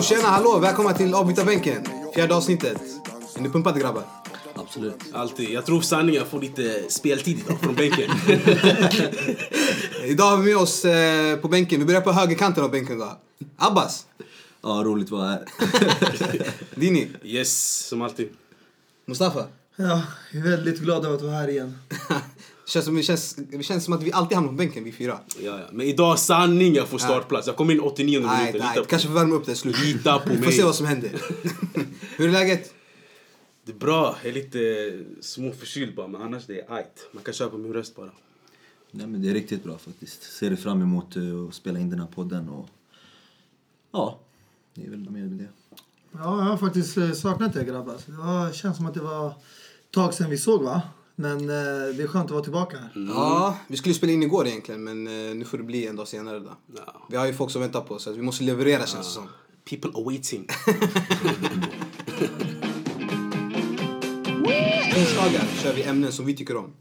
Jo, tjena, hallå, välkomna till avbytarbänken. Fjärde avsnittet. Är ni pumpade grabbar? Absolut. Alltid. Jag tror sanningen får lite speltid idag från bänken. Idag har vi med oss eh, på bänken, vi börjar på högerkanten av bänken då. Abbas, Ja, roligt att vara här. Dini, yes, som alltid. Mustafa. Ja, jag är väldigt glad över att vara här igen. känns som, det, känns, det känns som att vi alltid hamnar på bänken, vi fyra. Ja, ja. Men idag sanning jag får startplats. Jag kommer in 89 Nej, minuter. nej, på kanske får värma upp det slut. Lita på Vi får mig. se vad som händer. Hur är läget? Det är bra. Jag är lite småförkyld bara, men annars det är ajt. Man kan köpa min röst bara. Nej, men det är riktigt bra faktiskt. Ser fram emot eh, att spela in den här podden och... Ja, det är väl mer med det. Ja, jag har faktiskt eh, saknat er grabbar. Det var, känns som att det var ett tag sedan vi såg va? Men eh, det är skönt att vara tillbaka här. Ja, vi skulle spela in igår egentligen, men eh, nu får det bli en dag senare då. Ja. Vi har ju folk som väntar på oss, så vi måste leverera känns det som. People are waiting. Onsdagar kör vi ämnen som vi tycker om.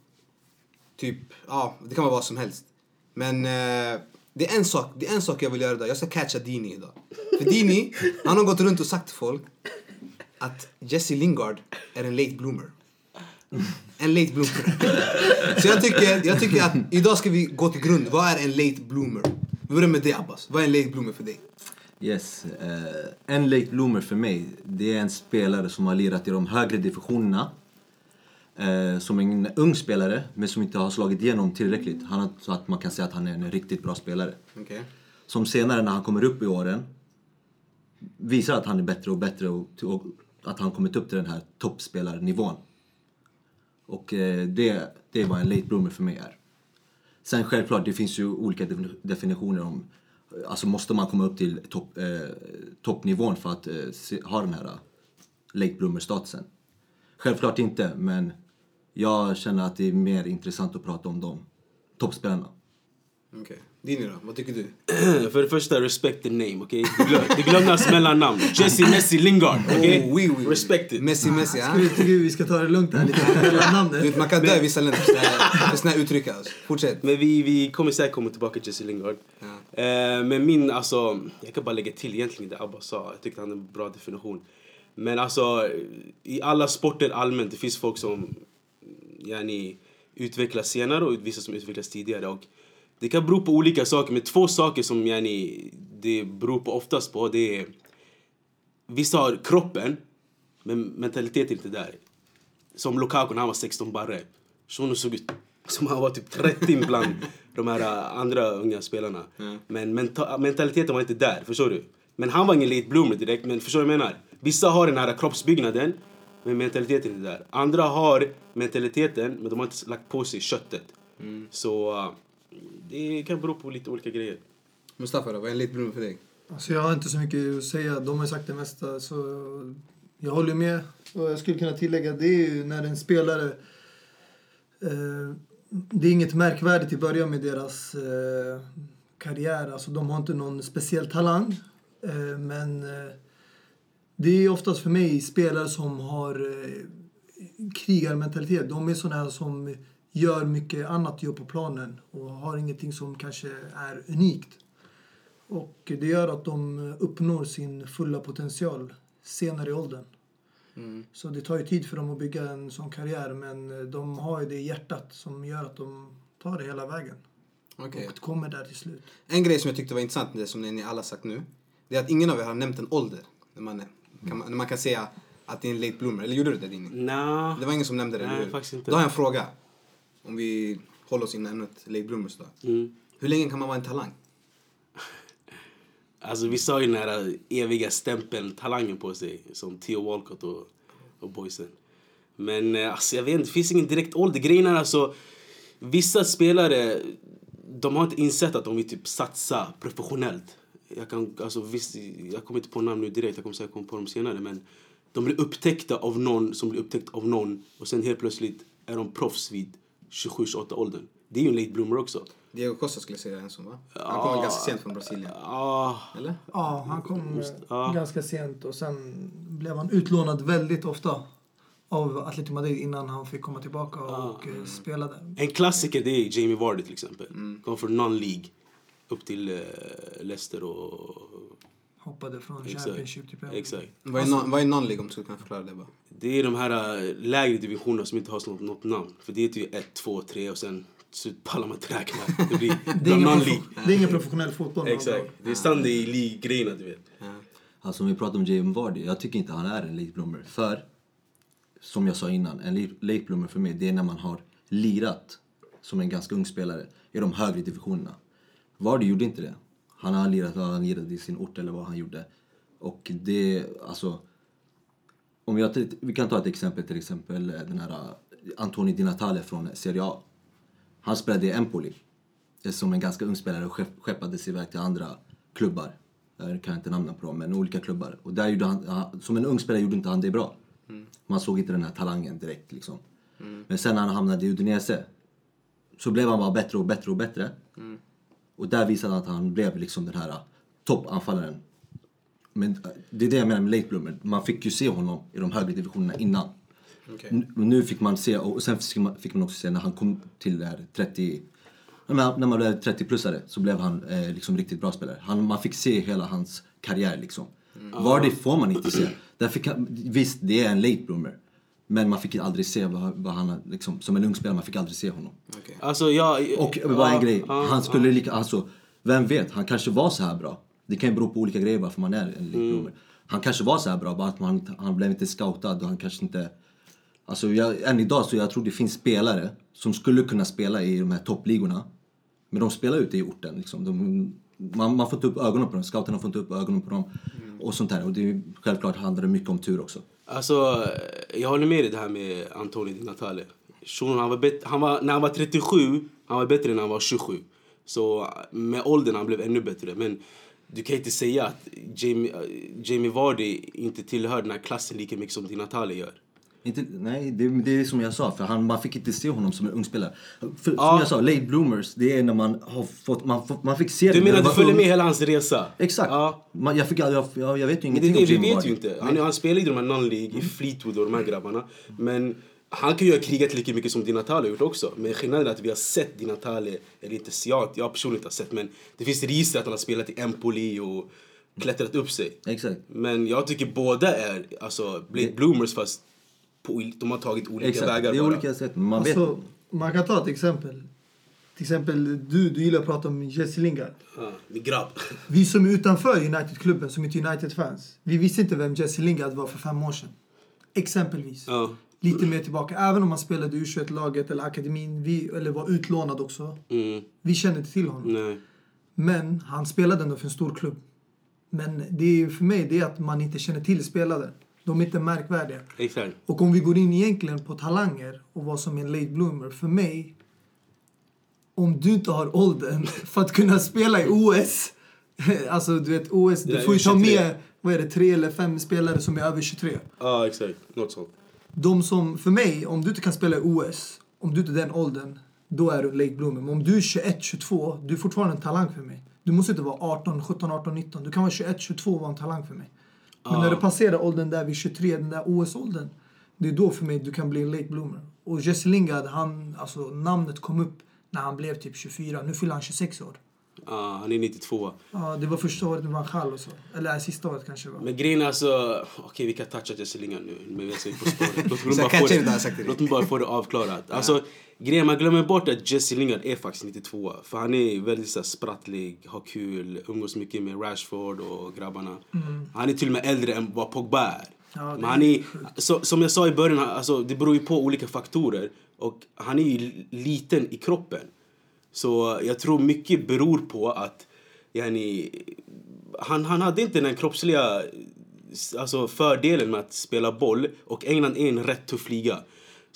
Typ, ja, det kan vara vad som helst. Men eh, det, är en sak, det är en sak jag vill göra idag. Jag ska catcha Dini idag. För Dini, han har gått runt och sagt till folk att Jesse Lingard är en late bloomer. En late bloomer. Så jag tycker, jag tycker att idag ska vi gå till grund. Vad är en late bloomer? Vi börjar med dig Abbas. Vad är en late bloomer för dig? Yes, eh, en late bloomer för mig, det är en spelare som har lirat i de högre divisionerna. Eh, som en ung spelare, men som inte har slagit igenom tillräckligt. Han, har- så att man kan säga att han är en riktigt bra spelare. Okej. Som senare när han kommer upp i åren visar att han är bättre och bättre och, och att han kommit upp till den här toppspelarnivån. Och eh, det, det är vad en late bloomer för mig är. Sen självklart, det finns ju olika definitioner om Alltså måste man komma upp till topp, eh, toppnivån för att eh, se, ha den här eh, late bloomer-statusen? Självklart inte, men jag känner att det är mer intressant att prata om de toppspelarna. Okej. Dini då? Vad tycker du? För det första, respect the name, okej? Du, glöm, du glömde hans mellannamn. Jesse Messi Lingard, okej? Oh, oui, oui. Respect it. Messi, Messi, Ska ja? vi, tycker vi ska ta det lugnt här lite med hela Du namnet. vet, man kan dö i vissa länder för såna här uttryck. Alltså. Fortsätt. Men vi, vi kommer säkert komma tillbaka till Jesse Lingard. Ja. Eh, men min, alltså, jag kan bara lägga till egentligen det Abba sa. Jag tyckte han hade en bra definition. Men alltså, i alla sporter allmänt, det finns folk som yani, utvecklas senare och vissa som utvecklas tidigare. Och det kan bero på olika saker, men två saker som yani, det beror på oftast på, det är Vissa har kroppen, men mentaliteten är inte där. Som Lukaku när han var 16 barre. Shunon såg ut som han var typ 30 bland de här äh, andra unga spelarna. Men menta mentaliteten var inte där, förstår du? Men han var ingen late bloomer direkt, men förstår du vad jag menar? Vissa har den här kroppsbyggnaden, men mentaliteten är inte där. Andra har mentaliteten, men de har inte lagt på sig köttet. Så äh, det kan bero på lite olika grejer. Mustafa då? Vad är en bloomer för dig? Alltså jag har inte så mycket att säga. De har sagt det mesta. Så jag håller med. Och jag skulle kunna tillägga det är ju när en spelare... Eh, det är inget märkvärdigt i början med deras eh, karriär. Alltså de har inte någon speciell talang. Eh, men eh, det är oftast för mig spelare som har eh, krigarmentalitet. De är sådana här som gör mycket annat jobb på planen och har ingenting som kanske är unikt. Och det gör att de uppnår sin fulla potential senare i åldern. Så det tar ju tid för dem att bygga en sån karriär men de har ju det i hjärtat som gör att de tar det hela vägen. Okej. Och kommer där till slut. En grej som jag tyckte var intressant, det som ni alla sagt nu, det är att ingen av er har nämnt en ålder. När man, kan man, när man kan säga att det är en late bloomer. Eller gjorde du det Dini? Nja, Det var ingen som nämnde det, Nej, faktiskt inte. Då har jag en fråga. Om vi håller oss inom ämnet late bloomers då. mm. Hur länge kan man vara en talang? Alltså vissa har ju den här eviga stämpeln, talangen på sig. Som Theo Walcott och, och boysen. Men eh, alltså, jag vet inte, det finns ingen direkt ålder. Grejen är alltså, vissa spelare, de har inte insett att de vill typ satsa professionellt. Jag, kan, alltså, visst, jag kommer inte på namn nu direkt, jag kommer säkert komma på dem senare. Men de blir upptäckta av någon som blir upptäckt av någon. Och sen helt plötsligt är de proffs vid 27-28 åldern. Det är ju en late bloomer också. Diego Costa skulle jag säga en sån va? Han kom väl ganska sent från Brasilien? Ah, Eller? Ja, han kom eh, ja. ganska sent och sen blev han utlånad väldigt ofta av Atletico Madrid innan han fick komma tillbaka och eh, spela där. En klassiker det är Jamie Vardy till exempel. Kom från non-League upp till uh, Leicester och hoppade från Exakt. Championship till Premier League. Exakt. Vad är non- vad är non-league om du skulle kunna förklara det bara? Det är de här äh, lägre divisionerna som inte har något, något namn. För det heter ju 1, 2, 3 och sen så pallar man inte räkna. Det blir Det är, ingen det är ingen professionell fotboll. Exakt. Det är Sunday League-grejerna du vet. Ja. Alltså om vi pratar om Jamie Vardy, jag tycker inte han är en late bloomer. För, som jag sa innan, en late bloomer för mig det är när man har lirat som en ganska ung spelare i de högre divisionerna. Vardy gjorde inte det. Han har lirat, han lirade i sin ort eller vad han gjorde. Och det, alltså... Om jag, vi kan ta ett exempel, till exempel eh, den här eh, Antoni Di Natale från Serie A. Han spelade i Empoli eh, som en ganska ung spelare och skepp- skeppades iväg till andra klubbar. Jag kan inte namnen på dem, men olika klubbar. Och där gjorde han, som en ung spelare gjorde inte han det bra. Man såg inte den här talangen direkt liksom. Men sen när han hamnade i Udinese så blev han bara bättre och bättre och bättre. Och där visade han att han blev liksom den här toppanfallaren. Men eh, det är det jag menar med late bloomer. Man fick ju se honom i de högre divisionerna innan. N- Nu fick man se, och sen fick man, fick man också se när han kom till det här 30... När man, blev 30-plussare så blev han eh, liksom riktigt bra spelare. Han, man fick se hela hans karriär liksom. Vardy får man inte se. Där fick han, visst, det är en late bloomer. Men man fick aldrig se vad, vad han, liksom, som en ung spelare, man fick aldrig se honom. Okej. Alltså jag... Och bara en ja, grej, ja, han skulle lika, alltså, vem vet, han kanske var så här bra. Det kan ju bero på olika grejer varför man är en bloomer. Han kanske var så här bra, bara att man, han blev inte scoutad och han kanske inte... Alltså jag, än idag så jag tror det finns spelare som skulle kunna spela i de här toppligorna. Men de spelar ute i orten liksom. De, man, man får inte upp ögonen på dem, scouterna får inte upp ögonen på dem. Och sånt där. Och det är, självklart handlar det mycket om tur också. Alltså, jag håller med dig det här med Antonio. Di Natale. Shunon, han var bet- han var, när han var 37, han var bättre än när han var 27. Så med åldern han blev ännu bättre. Men du kan inte säga att Jamie, eh, Jamie Vardy inte tillhör den här klassen lika mycket som Di Natale gör. Inte, nej, det, det är som jag sa, för han, man fick inte se honom som en ung spelare. För, Ja. Som jag sa, late bloomers, det är när man har fått, man, man fick se Du det menar att du följer ung. med hela hans resa? Exakt. Ja. Man, jag, fick, jag, jag, jag vet ju det ingenting det, vi om Jamie vet ju Vardy. inte. Han, han spelar i de här non-League, i Fleetwood och de här grabbarna. Men han kan ju ha krigat lika mycket som Di Natale har gjort också. Men skillnaden är att vi har sett Di Natale, eller inte jag, jag personligen inte har sett, men det finns register att han har spelat i Empoli och klättrat upp sig. Exakt. Men jag tycker båda är alltså Blade Bloomers fast på, de har tagit olika Exakt, vägar det är bara. olika sätt. Man. Alltså, man kan ta ett exempel. Till exempel, du, du gillar att prata om Jesse Lingard. Ja, min grabb. Vi som är utanför United-klubben, som inte är United-fans, vi visste inte vem Jesse Lingard var för fem år sedan. Exempelvis. Ja. Lite mer tillbaka. Även om han spelade i U21-laget eller akademin, vi, eller var utlånad också. Mm, Vi kände inte till honom. nej. Men han spelade ändå för en stor klubb. Men det är ju för mig det är att man inte känner till spelare. De är inte märkvärdiga. Exakt. Och om vi går in egentligen på talanger och vad som är en late bloomer. För mig, om du inte har åldern för att kunna spela i OS. Alltså du vet OS, du får ju ta U23. med, vad är det, tre eller fem spelare som är över 23. Ja, exakt. Något sånt. De som, för mig, om du inte kan spela i OS, om du inte är den åldern, då är du en late bloomer. Men om du är 21, 22, du är fortfarande en talang för mig. Du måste inte vara 18, 17, 18, 19. Du kan vara 21, 22 och vara en talang för mig. Men när du passerar åldern där vid 23, den där OS-åldern, det är då för mig du kan bli en late bloomer. Och Jesse Lingard, han, alltså namnet kom upp när han blev typ 24. Nu fyller han 26 år. Ja, han är 92. Ja, det var första året med Van Gaal och så. Eller sista året kanske var. Men grejen är alltså, okej vi kan toucha Jesse Lingard nu, men vi är på spåret. Låt mig Så bara jag få det- Låt mig bara få det avklarat. Alltså, grejen man glömmer bort att Jesse Lingard är faktiskt 92 För han är väldigt så sprattlig, har kul, umgås mycket med Rashford och grabbarna. Han är till och med äldre än vad Pogba är. Ja, Men han är, så, som jag sa i början, alltså, det beror ju på olika faktorer. Och han är ju liten i kroppen. Så jag tror mycket beror på att yani, han, han hade inte den kroppsliga alltså, fördelen med att spela boll och England är en rätt tuff liga.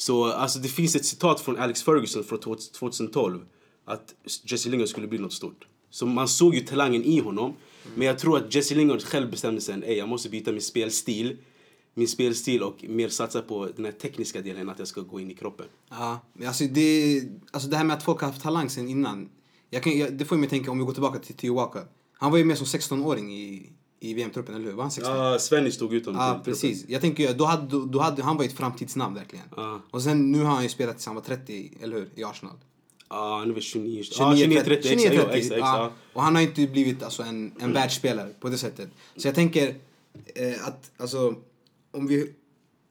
Så alltså, det finns ett citat från Alex Ferguson från 2012 att Jesse Lingard skulle bli något stort. Så man såg ju talangen i honom. Mm. Men jag tror att Jesse Lingard själv bestämde sig att jag måste byta min spelstil. Min spelstil och mer satsa på den här tekniska delen att jag ska gå in i kroppen. Ja, alltså det, alltså det här med att folk har haft talang sen innan. Jag kan, jag, det får mig tänka om vi går tillbaka till Theo Walker. Han var ju med som 16-åring i, i VM-truppen, eller hur? Var han 16? Ja, Svenny stod ut honom Ja, till truppen. precis. Jag tänker, då hade, då, hade han var ett framtidsnamn verkligen. Ja. Och sen nu har han ju spelat tills han var 30, eller hur? I Arsenal. Ja, han är väl 29. 29, Ja, 29 30. 29, exakt, 30. ja, exakt, ja. ja. Och han har inte blivit alltså, en, en världsspelare på det sättet. Så jag tänker eh, att alltså, om vi,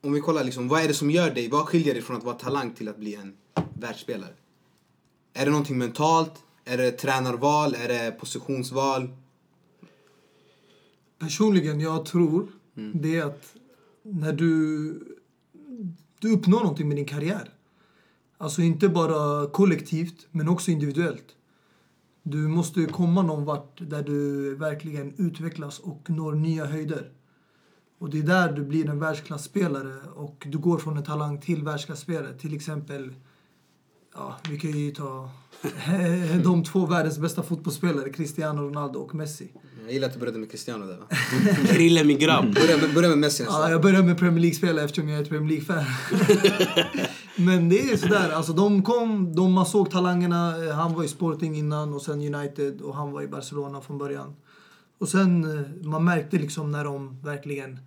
om vi kollar liksom, vad är det som gör dig, vad skiljer dig från att vara talang till att bli en världsspelare? Är det någonting mentalt? Är det tränarval? Är det positionsval? Personligen, jag tror det är att när du, du uppnår någonting med din karriär. Alltså inte bara kollektivt, men också individuellt. Du måste komma någon vart där du verkligen utvecklas och når nya höjder. Och det är där du blir en världsklasspelare och du går från en talang till världsklasspelare. Till exempel, ja, vi kan ju ta de två världens bästa fotbollsspelare, Cristiano Ronaldo och Messi. Jag gillar att du började med Cristiano där va? Krille min grabb. Börja med, börja med Messi nästan. Ja, jag började med Premier League-spelare eftersom jag är ett Premier League-fan. Men det är sådär, alltså de kom, de, man såg talangerna. Han var i Sporting innan och sen United och han var i Barcelona från början. Och sen, eh, man märkte liksom när de verkligen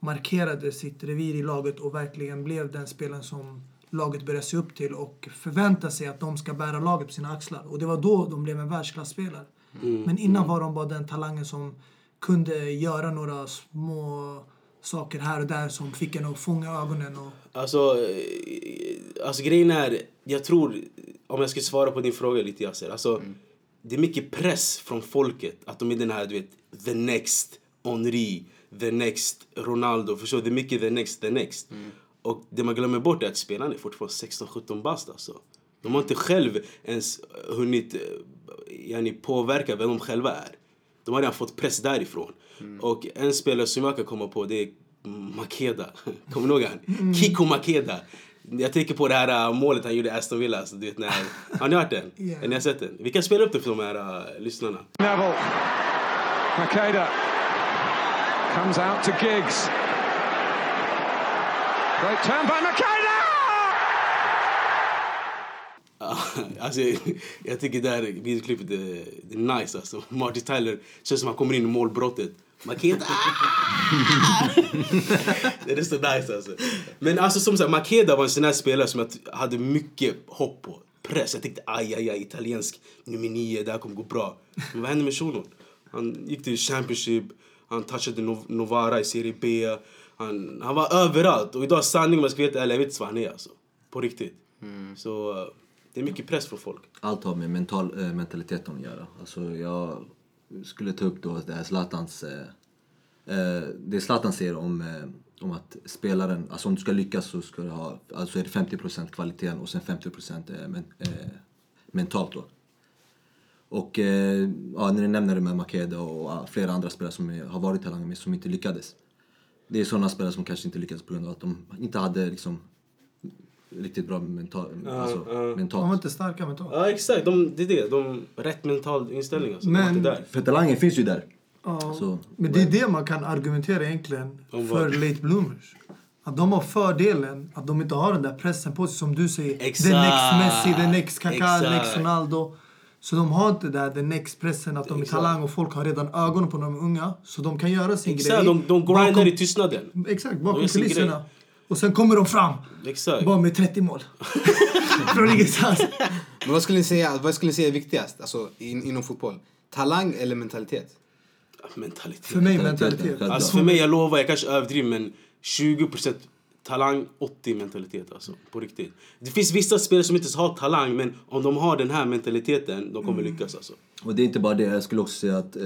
markerade sitt revir i laget och verkligen blev den spelaren som laget började se upp till och förvänta sig att de ska bära laget på sina axlar. Och det var då de blev en världsklasspelare. Men innan var de bara den talangen som kunde göra några små saker här och där som fick en att fånga ögonen. Och, Alltså, eh, alltså grejen är, jag tror, om jag ska svara på din fråga lite Yasser. Alltså, det är mycket press från folket att de är den här, du vet, the next Henri, the next Ronaldo. Förstår du? Det är mycket the next, the next. Och det man glömmer bort är att spelarna är fortfarande 16-17 bast alltså. De har inte själv ens hunnit eh, yani, påverka vem de själva är. De har redan fått press därifrån. Och en spelare som jag kan komma på det är Makeda. Kommer du ihåg han? Kiko Makeda. Jag tänker på det här äh, målet han gjorde i Aston Villa. Så, du vet, när, har ni hört den? Har ni sett den? Vi kan spela upp den för de här äh, lyssnarna. Neville. Makeda comes out to Giggs. Great turn by Makeda! alltså, jag jag tycker det här videoklippet är, det är nice. Alltså. Marty Tyler känns som han kommer in i målbrottet. Makeda! Ah! det är så nice alltså. Men alltså som sagt, Makeda var en sån här spelare som jag hade mycket hopp på. Press. Jag tänkte aj, aj, aj, italiensk nummer nio, det här kommer gå bra. Men vad hände med shunon? Han gick till Championship, han touchade Novara i Serie B. Han, han var överallt. Och idag sanning om jag ska veta ärligt, jag vet inte vad han är alltså. På riktigt. Så eh, det är mycket press från folk. Allt har med mental, eh, mentaliteten att göra. Alltså jag skulle ta upp då det här Zlatans... Eh, det Zlatan säger om, eh, om att spelaren, alltså om du ska lyckas så ska du ha, alltså är det 50% kvaliteten och sen 50% eh, men, mentalt då. Och ja, när du nämner det med Makeda och ja, flera andra spelare som har varit talanger med som inte lyckades. Det är sådana spelare som kanske inte lyckades på grund av att de inte hade liksom riktigt bra mental, alltså, mentalt. de var inte starka mentalt. Ja exakt, de, det är det. De, rätt mental inställning alltså. Men- där. För talangen finns ju där. Ja, Så- men det är det man kan argumentera egentligen för late bloomers. Att de har fördelen att de inte har den där pressen på sig som du säger. Exakt. The next Messi, the next Kaká, the next Ronaldo. Så de har inte där the next pressen att de är talang och folk har redan ögonen på de unga. Så de kan göra sin Exakt, grej. de, de går bakom- grindar i tystnaden. Exakt, bakom kulisserna. Och sen kommer de fram. Exakt. Bara med 30 mål. Från ingenstans. Men vad skulle ni säga, vad skulle ni säga är viktigast alltså, in, inom fotboll? Talang eller mentalitet? Mentalitet. För mig mentalitet. självklart. Alltså för mig, jag lovar, jag kanske överdriver men 20% talang, 80 mentalitet alltså. På riktigt. Det finns vissa spelare som inte har talang men om de har den här mentaliteten, de kommer lyckas alltså. Och det är inte bara det, jag skulle också säga att eh,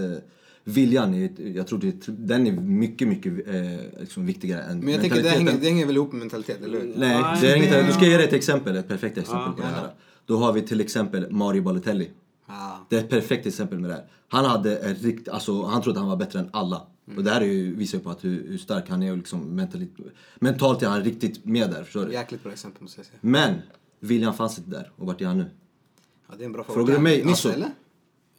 viljan, är, jag tror det, den är mycket, mycket eh, liksom viktigare än Men jag tänker det hänger, det hänger väl ihop med mentalitet, eller hur? Nej, Nej, det är inget, det- du ska ge dig ett exempel, ett perfekt exempel Ja, på det här. Då har vi till exempel Mario Balotelli. Ah. Det är ett perfekt exempel med det här. Han hade en rikt, alltså han trodde han var bättre än alla. Och det här är ju, visar ju på att hur, hur stark han är och liksom mentalt, mentalt är han riktigt med där, förstår du? Jäkligt bra exempel måste jag säga. Men, viljan fanns inte där. Och vart är han nu? Ja, det är en bra fråga. Frågar du mig, Nisse, alltså- eller?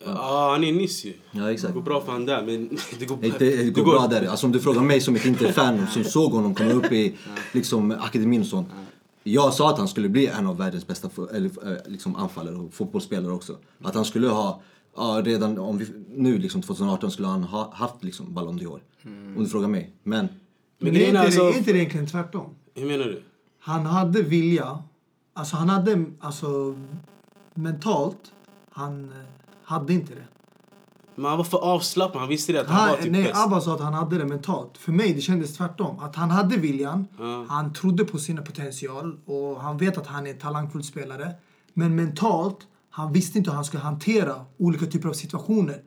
Ja, han är nyss ju. Ja, exakt. Det går bra för han där men det går, Inte, det går bra där. Alltså om du frågar mig som ett inte-fan som såg honom komma upp i liksom, akademin och sånt. Jag sa att han skulle bli en av världens bästa eller, eh, liksom, anfallare och fotbollsspelare också. Att han skulle ha, ja, redan om vi, nu liksom 2018 skulle han ha haft liksom Ballon d'Or. Om du frågar mig. Men, Men är inte, alltså- är inte det egentligen tvärtom? Hur menar du? Han hade vilja. Alltså han hade alltså mentalt, han eh, hade inte det. Men han var för avslappnad. Han visste det att han, var Han, typ nej, bäst. Abba sa att han hade det mentalt. För mig det kändes tvärtom. Att han hade viljan, han trodde på sin potential och han vet att han är en talangfull spelare. Men mentalt, han visste inte hur han skulle hantera olika typer av situationer.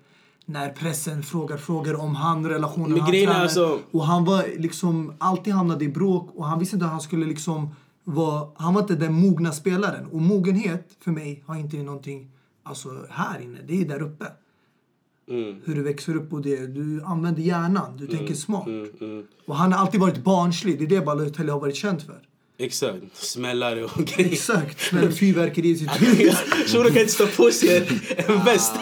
När pressen frågar frågor om han, relationen Men han grejen är tränar. alltså- Och han var liksom alltid hamnade i bråk och han visste inte hur han skulle liksom vara, han var inte den mogna spelaren. Och mogenhet för mig har inte någonting, alltså här inne, det är där uppe. Mm. Hur du växer upp och det, du använder hjärnan, du tänker smart. mm. Och han har alltid varit barnslig, det är det Balotelli har varit känd för. Exakt. Smällare och grejer. Exakt, med fyrverkeri i sitt hus. Shunon kan inte stå på sig en, väst.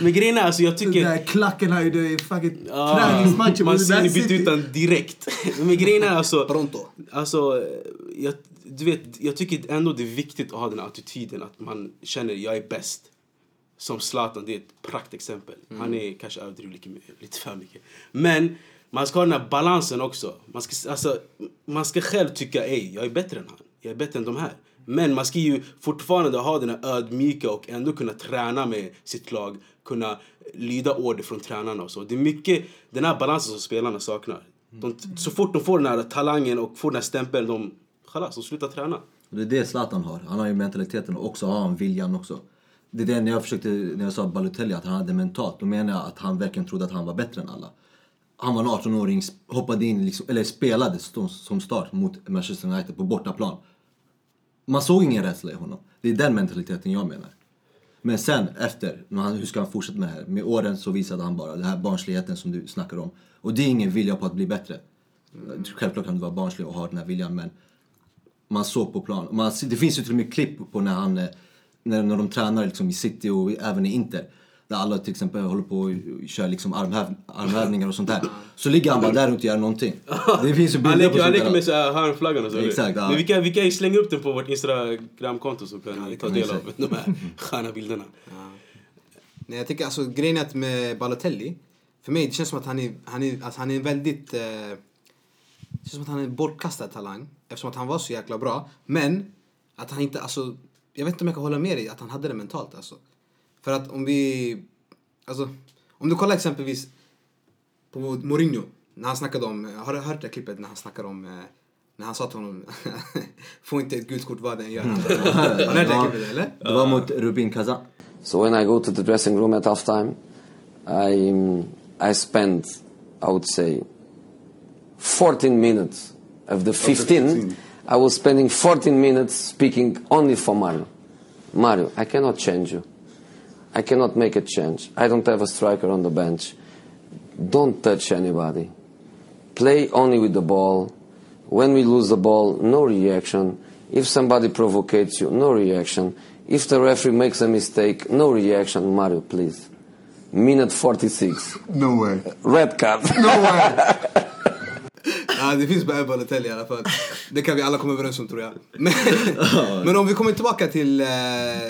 Men grejen är alltså jag Den tycker... där klacken här, det är fucking Ah, träningsmatcher. man ser ni byta City. ut den direkt. Men grejen är alltså... Pronto. Alltså, jag, du vet, jag tycker ändå det är viktigt att ha den attityden att man känner jag är bäst. Som Zlatan, det är ett praktexempel. Han är kanske överdriver lite, lite för mycket. Men man ska ha den här balansen också. Man ska, alltså, man ska själv tycka ej, jag är bättre än han. Jag är bättre än de här. Men man ska ju fortfarande ha den här ödmjuka och ändå kunna träna med sitt lag. Kunna lyda order från tränarna och så. Det är mycket den här balansen som spelarna saknar. De, så fort de får den här talangen och får den här stämpeln, de, chalas, de slutar träna. Det är det Zlatan har. Han har ju mentaliteten och också har han viljan också. Det är det när jag försökte, när jag sa Balotelli att han hade mentalt, då menar jag att han verkligen trodde att han var bättre än alla. Han var en 18-åring, hoppade in, liksom, eller spelade som, start mot Manchester United på bortaplan. Man såg ingen rädsla i honom. Det är den mentaliteten jag menar. Men sen efter, när han, hur ska han fortsätta med det här? Med åren så visade han bara den här barnsligheten som du snackar om. Och det är ingen vilja på att bli bättre. Självklart kan du vara barnslig och ha den här viljan men man såg på plan. Man, det finns ju till och med klipp på när han, eh, när, när de tränar liksom i City och även i Inter. Där alla till exempel håller på och kör liksom armhäv, armhävningar och sånt där. Så ligger han bara där och inte gör någonting. Det finns ju Han bilder på leker, han sånt leker med så här hörnflaggan och så. Exakt, ja. Men vi kan, vi kan ju slänga upp den på vårt Instagramkonto så kan ni ta del av de här sköna bilderna. Nej, jag tycker alltså grejen är att med Balotelli, för mig det känns som att han är, han är, att han är en väldigt... Eh, det känns som att han är en bortkastad talang eftersom att han var så jäkla bra. Men att han inte, alltså, jag vet inte om jag kan hålla med dig att han hade det mentalt alltså. För att om vi, alltså, om du kollar exempelvis på Mourinho, när han snackade om, har du hört det klippet när han snackade om, eh, när han sa till honom, få inte ett gult kort vad den gör. Har du hört det klippet eller? Det var mot Rubin Kazan. So when I go to the dressing room at halftime, I I spend, I would say, 14 minutes of the 15. I was spending 14 minutes speaking only for Mario. Mario, I cannot change you. I cannot make a change. I don't have a striker on the bench. Don't touch anybody. Play only with the ball. When we lose the ball, no reaction. If somebody provocates you, no reaction. If the referee makes a mistake, no reaction. Mario, please. Minute 46. No way. Red card. Ja, det finns bara Balotelli i alla fall. Det kan vi alla komma överens om tror jag. Men, men om vi kommer tillbaka till eh,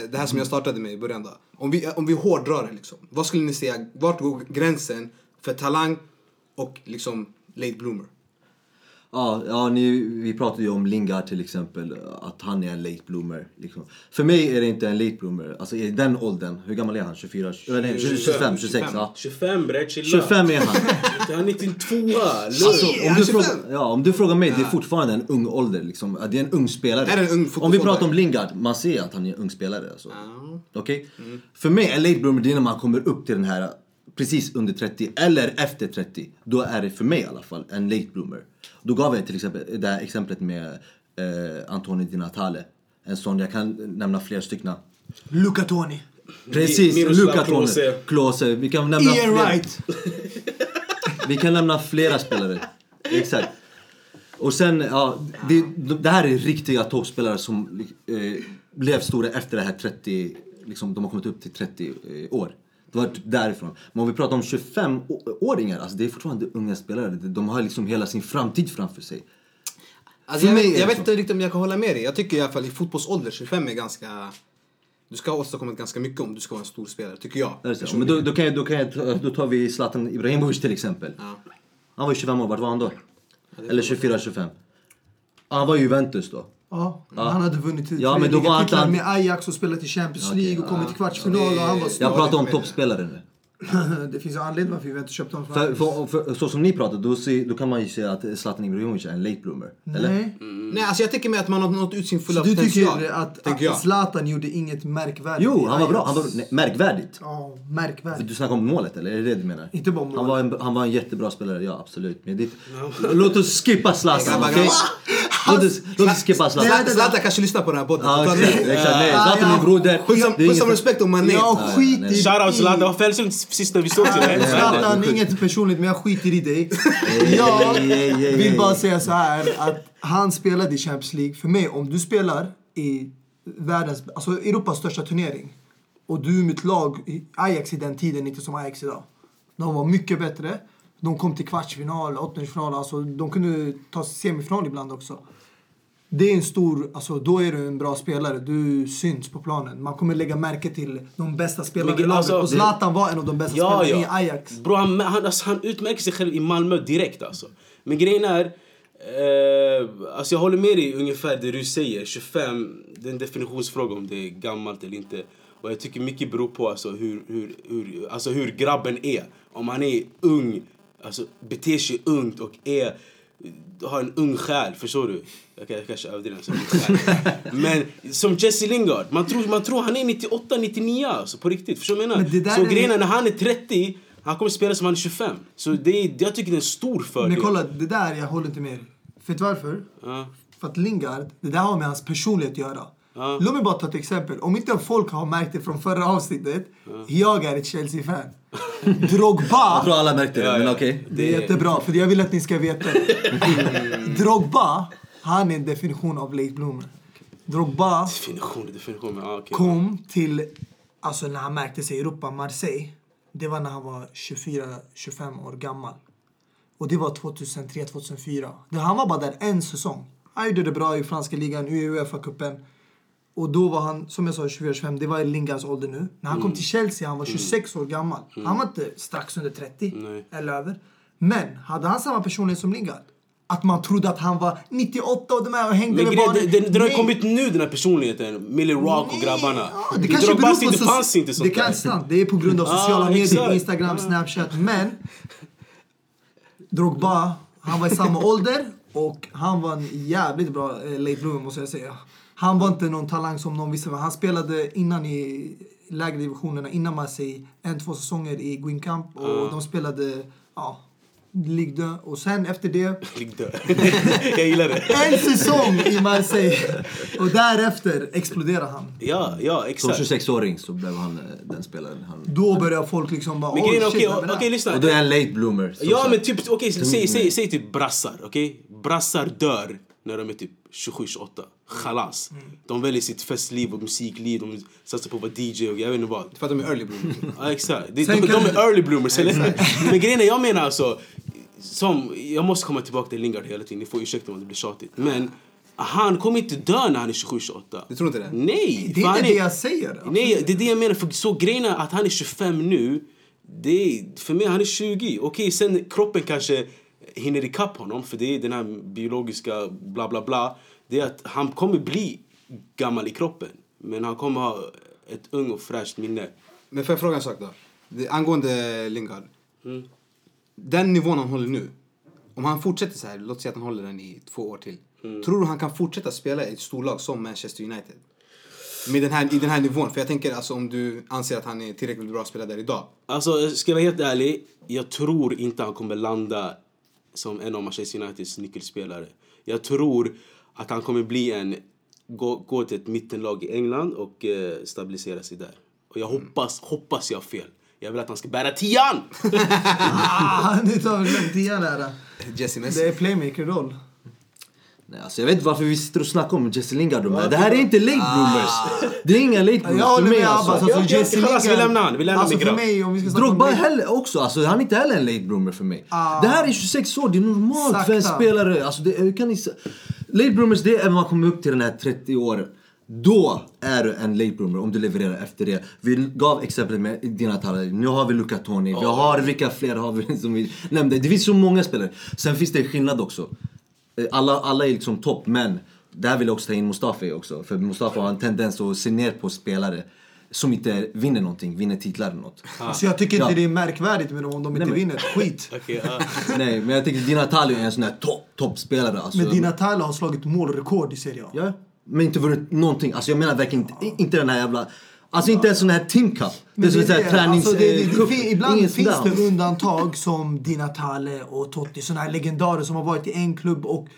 det här som jag startade med i början då. Om vi, om vi hårdrar det liksom. Vad skulle ni säga, vart går gränsen för talang och liksom late bloomer? Ja, ja ni, vi pratade ju om Lingard till exempel, att han är en late bloomer. Liksom. För mig är det inte en late bloomer. Alltså i den åldern, hur gammal är han? 24? Eller nej, 25, 26? Ja. 25 bre, chilla. 25 är han. Han är till tvåa. Alltså, Lugn. om, du 25. frågar, ja, om du frågar mig, det är fortfarande en ung ålder. Liksom. Det är en ung spelare. Är en ung om vi pratar om Lingard, man ser att han är en ung spelare. Alltså. Okej? För mig, en late bloomer, det är när man kommer upp till den här precis under 30 eller efter 30. Då är det för mig i alla fall en late bloomer. Då gav jag till exempel det här exemplet med eh, Antonio Di Natale. En sån, jag kan nämna flera stycken. Luca Toni. Precis, Klose. Klose. Klose. Vi kan nämna Ian flera. Wright. Vi kan nämna flera spelare. Exakt. Och sen, ja, det, det här är riktiga toppspelare som eh, blev stora efter det här 30, liksom, de har kommit upp till 30 eh, år. Det var därifrån. Men om vi pratar om 25-åringar, alltså det är fortfarande unga spelare. De har liksom hela sin framtid framför sig. Alltså, jag vet, jag vet inte riktigt om jag kan hålla med dig. Jag tycker i alla fall i fotbollsålder 25 är ganska... Du ska ha åstadkommit ganska mycket om du ska vara en stor spelare, tycker jag. Men då, då, kan jag, då, kan jag, då tar vi Zlatan Ibrahimovic till exempel. Ja. Han var ju 25 år, vart var han då? Eller 24-25? Han var i Juventus då. Ja, han hade vunnit Ja, men då var ligatitlar Atlant- med Ajax och spelat i Champions League och kommit till kvartsfinal och han var Jag pratar om toppspelare nu. Det finns ju anledning varför vi inte köpt honom För, för, för, så som ni pratar, då, ser, då kan man ju säga att Zlatan Ibrahimovic är en late bloomer. Eller? Nej. Nej, alltså jag tycker mer att man har nått ut sin Så fulla du potential. tycker att, jag. att Zlatan gjorde inget märkvärdigt Jo, han var bra. Han var nej, märkvärdigt. Ja, märkvärdigt. Du snackar om målet eller? Är det det du menar? Inte bara mål. Han var en, han var en jättebra spelare, ja absolut. Men det, låt oss skippa Zlatan, okej? Oss, låt oss skippa Zlatan. Zlatan kanske lyssnar på den här podden. Ja, Ta exakt. Nej, Zlatan är broder. Puss är om- Puss om respekt och mané. Jag skiter nej. Shoutout i... Zlatan, det var Fällsund sista vi såg till. Zlatan, inget personligt men jag skiter i dig. Jag vill bara säga så här att han spelade i Champions League. För mig, om du spelar i världens, alltså Europas största turnering och du är mitt lag, i Ajax i den tiden, inte som Ajax idag. De var mycket bättre. De kom till kvartsfinal, åttondelsfinal, alltså de kunde ta semifinal ibland också. Det är en stor, alltså då är du en bra spelare. Du syns på planen. Man kommer lägga märke till de bästa spelarna i laget. alltså, och Zlatan var en av de bästa Ja, spelarna ja. i Ajax. Bro, han, han, alltså, han utmärker sig själv i Malmö direkt alltså. Men grejen är, eh, alltså jag håller med dig ungefär det du säger. 25, det är en definitionsfråga om det är gammalt eller inte. Och jag tycker mycket beror på alltså, hur, hur, hur, alltså, hur grabben är. Om han är ung, alltså beter sig ungt och är har en ung själ, förstår du? Jag, kan, jag kanske själ. Men som Jesse Lingard, man tror, man tror han är 98, 99 alltså, på riktigt. Förstår du vad jag Så är- grejen är när han är 30, han kommer spela som han är 25. Så det är, jag tycker det är en stor fördel. Men kolla, det där, jag håller inte med. Vet du varför? Ja. För att Lingard, det där har med hans personlighet att göra. Ja. Låt mig bara ta ett exempel. Om inte folk har märkt det från förra avsnittet. Jag är ett Chelsea-fan. Drogba. Jag tror alla märkte det, Ja, men ja. okej. Det är jättebra, för jag vill att ni ska veta. Drogba, han är en definition av late bloomer. Drogba Definition, definition. Ja, okej. kom till, alltså när han märkte sig i Europa, Marseille. Det var när han var 24-25 år gammal. Och det var 2003-2004. Han var bara där en säsong. Han gjorde det bra i franska ligan, Uefa-cupen. Och då var han, som jag sa, 24-25. Det var i Lingards ålder nu. När han kom till Chelsea, han var 26 år gammal. Han var inte strax under 30 Nej. eller över. Men hade han samma personlighet som Lingard? Att man trodde att han var 98 och de här och hängde med barnen. den, den, har ju kommit nu den här personligheten. Millie Rock och grabbarna. Ja, det kanske beror på... det fanns inte sånt Det kan sant. Det är på grund av sociala medier, exakt. Instagram, Snapchat. Men Drogba, han var i samma ålder och han var en jävligt bra eh, late bloomer måste jag säga. Han var inte någon talang som någon visste. Han spelade innan i lägre divisionerna, innan Marseille, en, två säsonger i Guingamp och de spelade, ja, Ligue 2. Och sen efter det Ligg död. jag gillar det. en säsong i Marseille. Och därefter exploderade han. Ja, ja Som exakt. 26-åring så blev han eh, den spelaren. Han... Då börjar folk liksom bara... Men "Oj, grejen shit, okej, här?" okej lyssna. Och då är han late bloomer. som Ja sagt. men typ, okej säg, säg, säg typ brassar, okej? Brassar dör när de är typ 27-28. Chalas. De väljer sitt festliv och musikliv, de satsar på att vara DJ och jag vet inte vad. För att de är early bloomers. Ja exakt. De, de, de du- är early bloomers? Men grejen är, jag menar alltså, som, jag måste komma tillbaka till Lingard hela tiden, ni får ursäkta om det blir tjatigt. Men han kommer inte dö när han är 27-28. Du tror inte det? Nej! Det är inte det jag säger. Nej, det är det jag menar. För så grejen är att han är 25 nu. Det är, för mig, han är 20. Okej, sen kroppen kanske hinner ikapp honom. För det är den här biologiska bla bla bla. Det är att han kommer bli gammal i kroppen. Men han kommer ha ett ung och fräscht minne. Men får jag fråga en sak då? Det, angående Lingard. Den nivån han håller nu. Om han fortsätter så här, låt säga att han håller den i två år till. Tror du han kan fortsätta spela i ett storlag som Manchester United? Med den här, I den här nivån. För jag tänker alltså om du anser att han är tillräckligt bra spelare där idag. Alltså, ska jag vara helt ärlig. Jag tror inte han kommer landa som en av Manchester Uniteds nyckelspelare. Jag tror att han kommer bli en... Gå, gå till ett mittenlag i England och eh, stabilisera sig där. Och jag hoppas, hoppas jag har fel. Jag vill att han ska bära tian! Ah, nu tar vi igen här. Jesse Det Messi. är playmaker-roll. Alltså jag vet inte varför vi sitter och snackar om Jesse Lingard. här. Det här är inte late bloomers. Det är inga late bloomers Jag håller för mig med Abbas. alltså. Ja, Alltså, ja, Jesse vi Lingard- lämnar han. Vi lämnar alltså, grabb. mig, om vi ska Drogba mig- heller också, alltså, han är inte heller en late bloomer för mig. Det här är 26 år, det är normalt för en Sakta. spelare. Alltså, det, kan ni, late bloomers det är när man kommer upp till den här 30 åren. Då är du en late bloomer om du levererar efter det. Vi gav exemplet med dina talanger. Nu har vi Luca Toni. Vi har, vilka fler har vi som vi nämnde? Det finns så många spelare. Sen finns det en skillnad också. Eh, Alla, alla är liksom topp, men där vill jag också ta in Mustafi också. För Mustafa har en tendens att se ner på spelare som inte vinner någonting, vinner titlar eller något. Så jag tycker inte Ja. det är märkvärdigt med dem om de inte men- vinner. Skit. Okej, ja. Nej, men jag tycker Di Natale är en sån här topp, toppspelare. Alltså. Men Dina Tala har slagit målrekord i Serie A. Ja, men inte vunnit någonting. Alltså jag menar verkligen inte, inte den här jävla... Alltså inte en sån här Team Cup. Det är som en tränings... alltså det, det, det, ibland Ingen finns det undantag som Di Natale och Totti. Såna här legendarer som har varit i en klubb och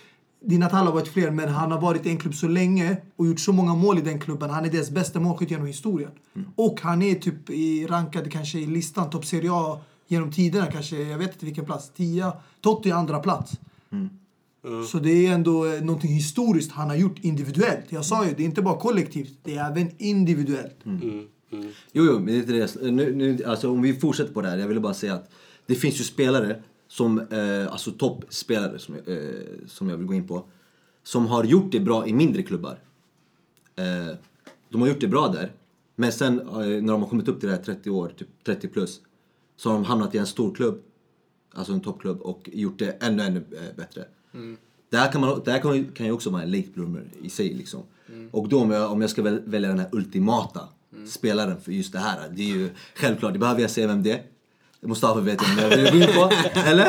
Di Natale har varit fler men han har varit i en klubb så länge och gjort så många mål i den klubben. Han är deras bästa målskytt genom historien. Mm. Och han är typ i, rankad kanske i listan topp Serie A genom tiderna kanske, jag vet inte vilken plats, 10. Totti andra plats. Mm. Så det är ändå eh, någonting historiskt han har gjort individuellt. Jag sa ju, det är inte bara kollektivt, det är även individuellt. Jo, jo, men det är inte det. Nu, nu, alltså, om vi fortsätter på det här. Jag ville bara säga att det finns ju spelare som, eh, alltså toppspelare som, jag- eh, som jag vill gå in på. Som har gjort det bra i mindre klubbar. Eh, de har gjort det bra där. Men sen eh, när de har kommit upp till det här 30 år, typ 30 plus. Så har de hamnat i en stor klubb. Alltså en toppklubb och gjort det ännu, ännu eh, bättre. Det här, kan, man, det här kan, kan ju också vara en late bloomer i sig liksom. Och då om jag, om jag ska väl, välja den här ultimata spelaren för just det här. Det är ju självklart, det behöver jag säga vem det är. Mustafa vet jag om jag vill på. Eller?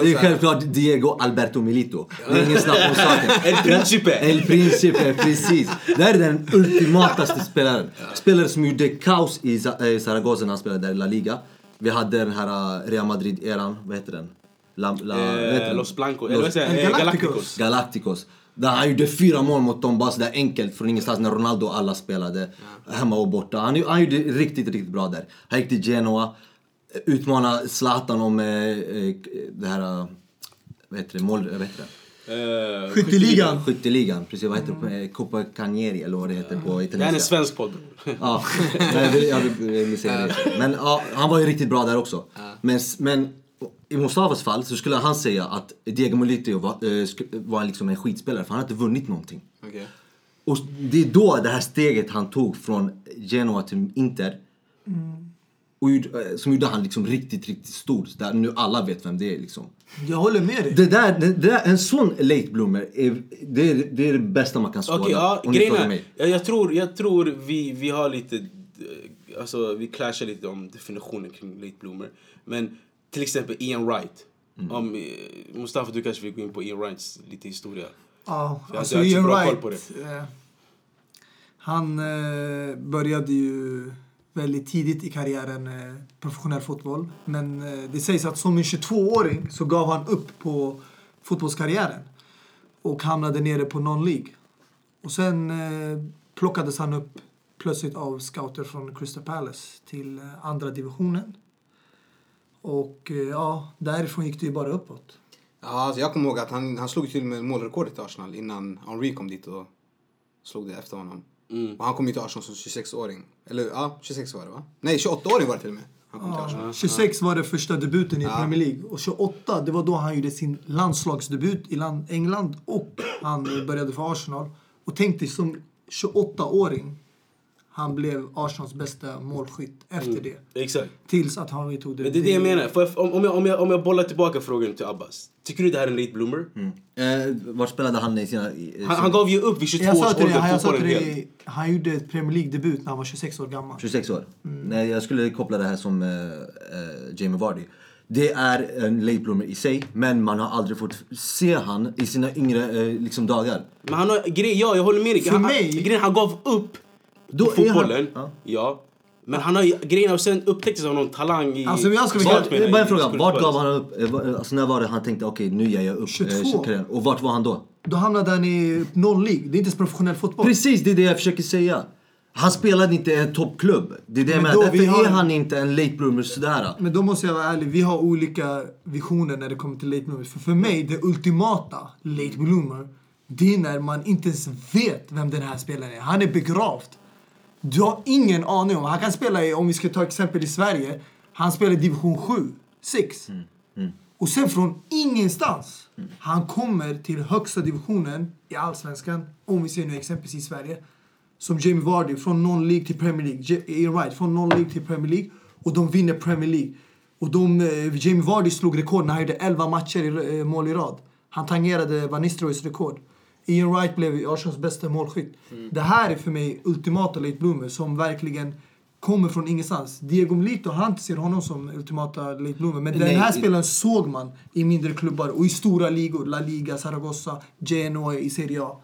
Det är självklart Diego Alberto Milito. Det är ingen snack om saken. El Principe. El Principe, precis. Det här är den ultimataste spelaren. Spelare som gjorde kaos i eh, Zaragoza när han spelade där i La Liga. Vi hade den här eh, Real Madrid-eran, vad heter den? La, la, Eh? Los Blancos, eller vad säger jag? El Eh, Galacticos. Galacticos. Där han gjorde fyra mål mot dem bara sådär enkelt från ingenstans när Ronaldo och alla spelade hemma och borta. Han, han gjorde riktigt, riktigt bra där. Han gick till Genoa, utmanade Zlatan om eh, eh, det här, eh, vad heter det, mål, vad heter det? Eh, Skytteligan. Skytteligan, precis vad heter det? på- Coppa Canieri eller vad det heter på Det här är en italienska. svensk podd. Ja, men jag vill, jag vill, jag vill säga det. Men ja, han var ju riktigt bra där också. Men, men i Mustafas fall så skulle han säga att Diego Molito var, eh, var liksom en skitspelare för han hade inte vunnit någonting. Okej. Och det är då det här steget han tog från Genoa till Inter. Och gjorde, eh, som gjorde han liksom riktigt, riktigt stor. Där nu alla vet vem det är liksom. Jag håller med dig. Det där, det där, en sån late bloomer, är, det, är, det är det bästa man kan skåda. Okej, ja, grejen jag, jag tror, jag tror vi, vi har lite, eh, alltså vi clashar lite om definitionen kring late bloomer. Men till exempel Ian Wright. Mm. Om, eh, Mustafa, du kanske vill gå in på Ian Wrights lite historia. Ja, jag alltså Ian bra koll på Wright. Eh, han eh, började ju väldigt tidigt i karriären eh, professionell fotboll. Men eh, det sägs att som en 22-åring så gav han upp på fotbollskarriären. Och hamnade nere på non-League. Och sen eh, plockades han upp plötsligt av scouter från Crystal Palace till eh, andra divisionen. Och eh, ja, därifrån gick det ju bara uppåt. Ja, alltså jag kommer ihåg att han, han slog till med målrekordet i Arsenal innan Henri kom dit och slog det efter honom. Och han kom ju till Arsenal som 26-åring. Eller ja, 26 var det va? Nej, 28-åring var det till och med. Han kom till Arsenal. Ja, 26 var det första debuten i Premier League. Och 28, det var då han gjorde sin landslagsdebut i land, England. Och han började för Arsenal. Och tänk dig som 28-åring. Han blev Arsenals bästa målskytt efter det. Exakt. Tills att han tog det. Men det är det jag menar. Jag, om, om, jag, om, jag, om jag bollar tillbaka frågan till Abbas. Tycker du det här är en late bloomer? Eh, var spelade han i sina... I, Han, han gav ju upp vid 22 Jag sa års till dig, ålder jag sa till dig, han gjorde ett Premier League-debut när han var 26 år gammal. 26 år? Nej, jag skulle koppla det här som eh, eh, Jamie Vardy. Det är en late bloomer i sig, men man har aldrig fått se han i sina yngre eh, liksom, dagar. Men han har, grej, ja, jag håller med dig. För han, mig- grejen, han gav upp Då i är han- fotbollen. ja. Men han har grejen är, och sen upptäcktes av någon talang i... Alltså, jag ska vara Vart jag? Bara en fråga, vart gav han upp? eh, vad- Alltså när var det han tänkte okej nu ger jag upp 22. eh? Och vart var han då? Då hamnade han i non-League. Det är inte ens professionell fotboll. Precis, det är det jag försöker säga. Han spelade inte i en toppklubb. Det är det jag Men menar. vi Därför har- är han inte en late bloomer sådär. Men då måste jag vara ärlig, vi har olika visioner när det kommer till late bloomers. För, för mig, det ultimata late bloomer, det är när man inte ens vet vem den här spelaren är. Han är begravd. Du har ingen aning om. Han kan spela i, om vi ska ta exempel i Sverige, han spelar i division 7, 6. Och sen från ingenstans, han kommer till högsta divisionen i Allsvenskan, om vi ser nu exempelvis i Sverige. Som Jamie Vardy, från non-League till Premier League. J- Ian Wright, från non-League till Premier League. Och de vinner Premier League. Och de, eh, Jamie Vardy slog rekord när han gjorde 11 matcher i eh, mål i rad. Han tangerade Van Nistelrooys rekord. Ian Wright blev Arsenals bästa målskytt. Det här är för mig ultimata late bloomer som verkligen kommer från ingenstans. Diego Milito, han ser honom som ultimata late bloomer. Men den Nej, här i- spelaren såg man i mindre klubbar och i stora ligor. La Liga, Zaragoza, Genoa i Serie A.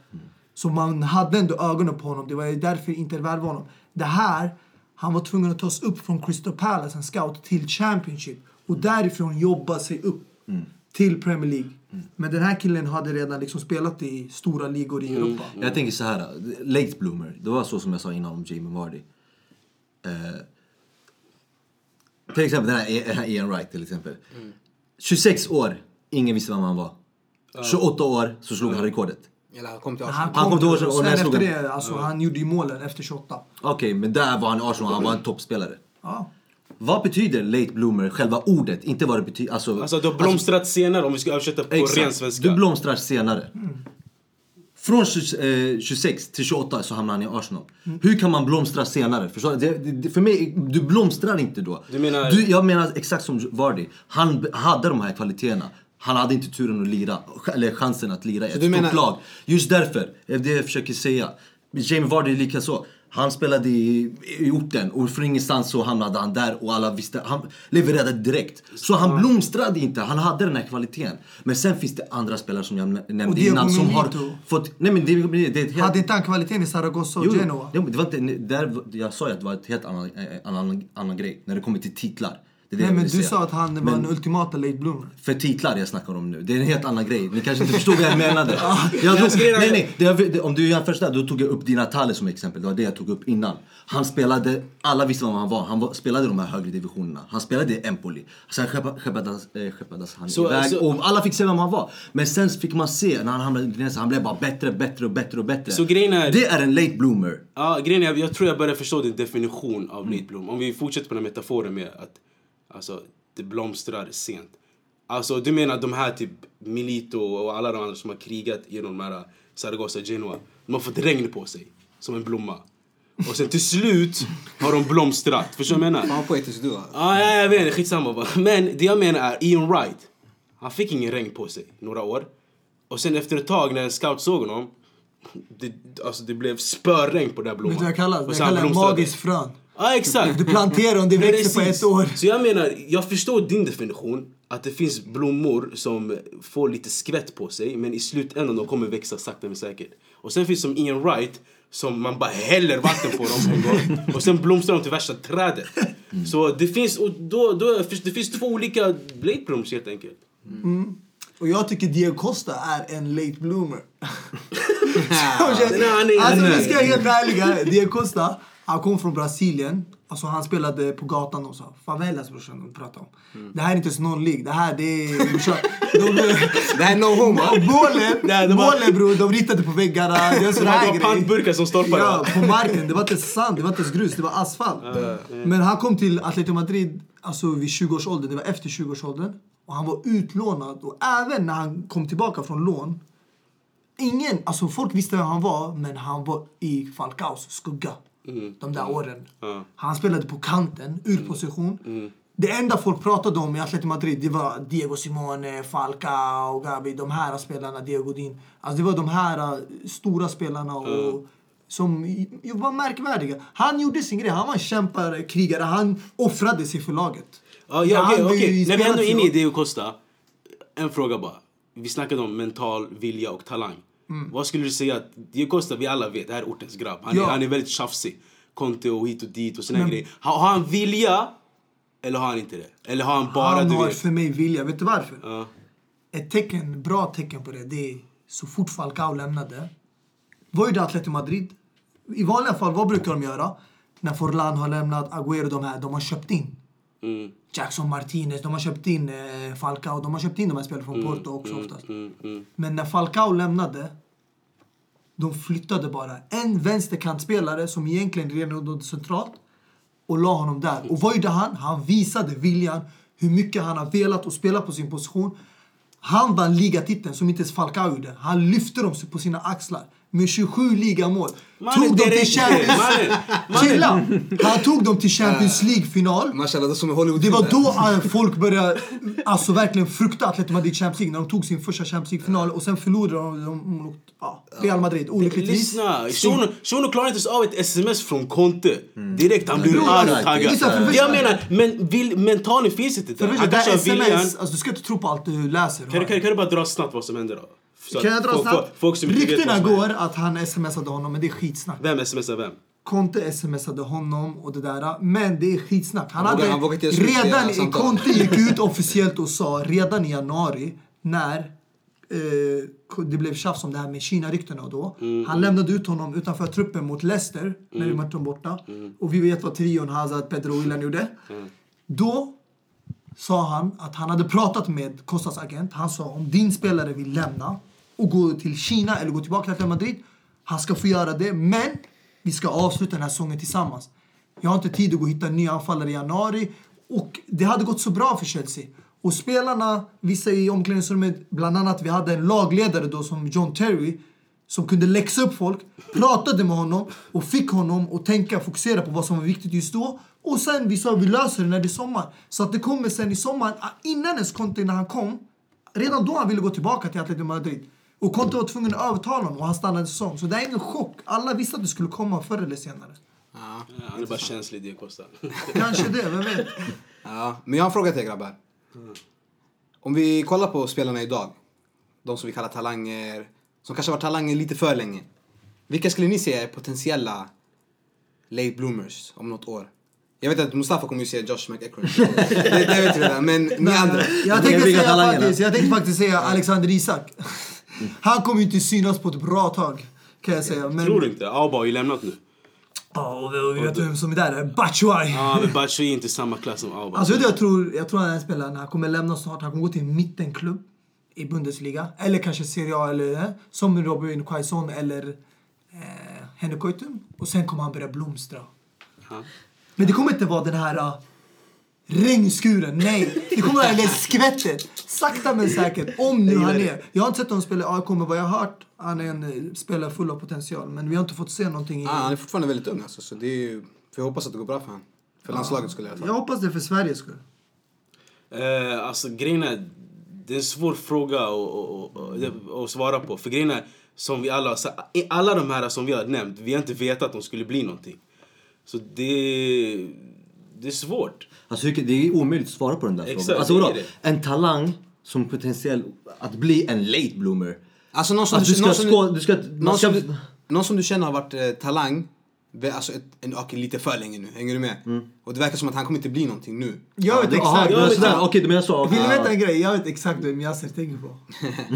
Så man hade ändå ögonen på honom. Det var därför Inter värvade honom. Det här, han var tvungen att tas upp från Crystal Palace, en scout, till Championship. Och därifrån jobba sig upp till Premier League. Men den här killen hade redan liksom spelat i stora ligor i Europa. Jag tänker så här, late bloomer, det var så som jag sa innan om Jamie Vardy. Eh, till exempel den här, här Ian Wright till exempel. 26 år, ingen visste vem han var. 28 år så slog han rekordet. Eller han kom till Han Arsenal. kom, kom till till Arsenal och och när sen slog efter han? det, alltså, han gjorde ju målen efter 28. Okej, men där var han i Arsenal, han var en toppspelare. Ja. Vad betyder late bloomer, själva ordet? Inte vad det betyder, alltså... Alltså du har blomstrat senare om vi ska översätta på ren Exakt. svenska. Du blomstrar senare. Från 20, eh, 26 till 28 så hamnar han i Arsenal. Hur kan man blomstra senare? Förstår? Det, det, för mig, du blomstrar inte då. Du menar- Du, jag menar exakt som Vardy. Han hade de här kvaliteterna. Han hade inte turen att lira, eller chansen att lira i ett stort menar- lag. Just därför, det jag försöker säga. Jamie Vardy är lika så. Han spelade i, i orten och från ingenstans så hamnade han där och alla visste. Han levererade direkt. Så han blomstrade inte, han hade den här kvaliteten. Men sen finns det andra spelare som jag nämnde innan som har fått... Nej men det, det, det. Hade inte han kvaliteten i Zaragoza och Jo, Genoa? jo, det var inte, där, jag sa ju att det var ett helt annan, eh, annan, annan grej när det kommer till titlar. Det det Nej jag men du säga. sa att han var Men en ultimata late bloomer. För titlar jag snackar om nu, det är en helt annan grej. Ni kanske inte förstod vad jag menade. jag jag tog, nej, nej, det, det, om du jämför där, då tog jag upp Dina Tale som exempel. Det var det jag tog upp innan. Han spelade, alla visste vem han var. Han var, spelade de här högre divisionerna. Han spelade i Empoli. Sen skeppades, eh, skeppades han Så- iväg så- och alla fick se vem han var. Men sen fick man se när han hamnade i Udinese, han blev bara bättre, bättre och bättre och bättre. Så grejen är- Det är en late bloomer. Ja, grejen är, jag, jag tror jag börjar förstå din definition av late bloom. Om vi fortsätter på den här metaforen med att alltså, det blomstrar sent. Alltså du menar de här typ Milito och alla de andra som har krigat genom de här Zaragoza, Genoa. De har fått regn på sig, som en blomma. Och sen till slut har de blomstrat. Förstår du vad jag menar? Fan poetisk du är. Ja, ja, jag vet. Skitsamma bara. Men det jag menar är Ian Wright. Han fick ingen regn på sig några år. Och sen efter ett tag när en scout såg honom. Det, alltså det blev spörregn på den här blomman. Vet du vad jag kallar det? Jag kallar det magiskt frön. Ja, exakt. Du planterar och det växer på ett år. Så jag menar, jag förstår din definition. Att det finns blommor som får lite skvätt på sig. Men i slutändan de kommer växa sakta men säkert. Och sen finns som Ian Wright. Som man bara häller vatten på dem en gång. Och sen blomstrar de till värsta trädet. Så det finns, och då, då, det finns två olika blade blooms helt enkelt. Och jag tycker Diego Costa är en late bloomer. Är- alltså vi ska vara helt ärliga. Diego Costa, han kom från Brasilien. Alltså han spelade på gatan och så. Favelas brorsan de pratar om. Det här är inte någon lig. Det här det är... De, Det här är no homo. var- målen bror, de ritade på väggarna. Det var Det var pantburkar som stolpar. Ja, på marken. Det var inte sand, det var inte grus, det var asfalt. Men han kom till Atletico Madrid alltså vid 20-årsåldern, det var efter 20-årsåldern. Och han var utlånad. Och även när han kom tillbaka från lån. Ingen, alltså folk visste vem han var, men han var i Falcaos skugga. De där åren. Ja. Han spelade på kanten, ur position. Det enda folk pratade om i Atletico Madrid det var Diego Simone, Falcao, Gabi, de här spelarna, Diego Godin. Alltså det var de här uh, stora spelarna och, som var märkvärdiga. Han gjorde sin grej, han var en kämpare, krigare, han offrade sig för laget. Ja, ja, okej, ju okej. När vi ändå är inne i Diego Costa. En fråga bara. Vi snackade om mental vilja och talang. Vad skulle du säga att Diego Costa, vi alla vet, det här är ortens grabb. Han, Ja. är, han är väldigt tjafsig. Conte och hit och dit och såna Men- grejer. Har, har han vilja? Eller har han inte det? Eller har han bara, han du har vet? för mig vilja, vet du varför? Ja. Ett tecken, bra tecken på det, det är så fort Falcao lämnade. Ju det Atletico Madrid. I vanliga fall, vad brukar de göra? När Forlan har lämnat, Agüero de här, de har köpt in. Mm, Jackson Martinez, de har köpt in eh, Falcao, de har köpt in de här spelarna från Porto också oftast. mm, mm. Men när Falcao lämnade, de flyttade bara en vänsterkantspelare som egentligen redan centralt och la honom där. Och vad gjorde han? Han visade viljan, hur mycket han har velat att spela på sin position. Han vann ligatiteln som inte ens Falcao gjorde. Han lyfte dem på sina axlar. Med 27 ligamål. Tog dem till. Champions... Chilla! Han tog dem till Champions League-final. Mashallah, det är som i Hollywood. Det var då eh, folk började alltså, verkligen frukta Atletico Madrid Champions League när de tog sin första Champions League-final och sen förlorade de, de mot ja, Real Madrid, olyckligtvis. Lyssna, Shuno, klarar inte ens av ett sms från Conte. Direkt, han blir arg och taggad. Jag menar, men vill, mentalen finns inte där. det Han kanske det har här viljan. sms, alltså, du ska inte tro på allt du läser. Kan kan, du- kan du bara dra snabbt vad som händer då? Så Kan jag dra snabbt? Folk som Ryktena går att han smsade honom, men det är skitsnack. Vem smsar vem? Conte smsade honom och det där. Men det är skitsnack. Han Han hade han redan, samtal. Conte gick ut officiellt och sa redan i januari när eh, det blev tjafs om det här med Kina-ryktena och då. Han lämnade ut honom utanför truppen mot Leicester när vi mötte dem borta. Och vi vet vad trion Hazard, Pedro och Willian gjorde. Då sa han att han hade pratat med Costas agent. Han sa om din spelare vill lämna och gå till Kina eller gå tillbaka till Madrid, han ska få göra det. Men vi ska avsluta den här säsongen tillsammans. Jag har inte tid att gå och hitta en ny anfallare i januari. Och det hade gått så bra för Chelsea. Och spelarna, vissa i omklädningsrummet, bland annat vi hade en lagledare då som John Terry som kunde läxa upp folk, pratade med honom och fick honom att tänka, fokusera på vad som var viktigt just då. Och sen vi sa vi löser det när det är sommar. Så att det kommer sen i sommar, ah, innan ens Conte när han kom, redan då han ville gå tillbaka till Atletico Madrid. Och Conte var tvungen att övertala honom och han stannade en säsong. Så det är ingen chock. Alla visste att det skulle komma förr eller senare. Ja, han är bara känslig, det kostar. Kanske det, vem vet? Ja, men jag har en fråga till er grabbar. Om vi kollar på spelarna idag. De som vi kallar talanger. Som kanske var talanger lite för länge. Vilka skulle ni säga är potentiella late bloomers om något år? Jag vet att Mustafa kommer ju säga Josh McEachran. det, det vet vi redan. Men ni andra. Jag tänkte, säga faktiskt, jag tänkte faktiskt säga Alexander Isak. Han kommer ju inte synas på ett bra tag. Kan jag säga. Men, Tror du inte? Auba har ju lämnat nu. Ja, och vi- och vi vet vem som är där. Batshuay. Ja, men Batshuayi är inte samma klass som Auba. Alltså jag tror, jag tror att den här spelaren han kommer lämna snart. Han kommer gå till en mittenklubb i Bundesliga. Eller kanske Serie A eller eh, som Robin Quaison eller eh, Henrik Goitom. Och sen kommer han börja blomstra. Ja. Men det kommer inte vara den här uh, regnskuren. Nej, det kommer vara det skvättet. Sakta men säkert. Om nu han är. Jag har inte sett honom spela i AIK, men vad jag har hört, han är en eh, spelare full av potential. Men vi har inte fått se någonting i... Ah, han är fortfarande väldigt ung alltså. Så det är ju, för jag hoppas att det går bra för honom. För landslaget skulle jag alla Jag hoppas det för Sveriges skull. Eh, alltså grejen är, det är en svår fråga att, svara på. För grejen är, som vi alla har sagt, i alla de här som vi har nämnt, vi har inte vetat att de skulle bli någonting. Så det, det är svårt. Alltså det är omöjligt att svara på den där Exakt, frågan. Alltså vadå? det. En talang som potentiell att bli en late bloomer. Alltså någon som, Alltså, du ska någon som, skå- du ska- man någon, ska- som, du- någon som du känner har varit eh, talang. Alltså ett, en, lite för länge nu. Hänger du med? Och det verkar som att han kommer inte bli någonting nu. Jag vet exakt. du ja, menar men- sådär. Okej, du menar så. Vill du veta en grej? Jag vet exakt vem Yasser tänker på.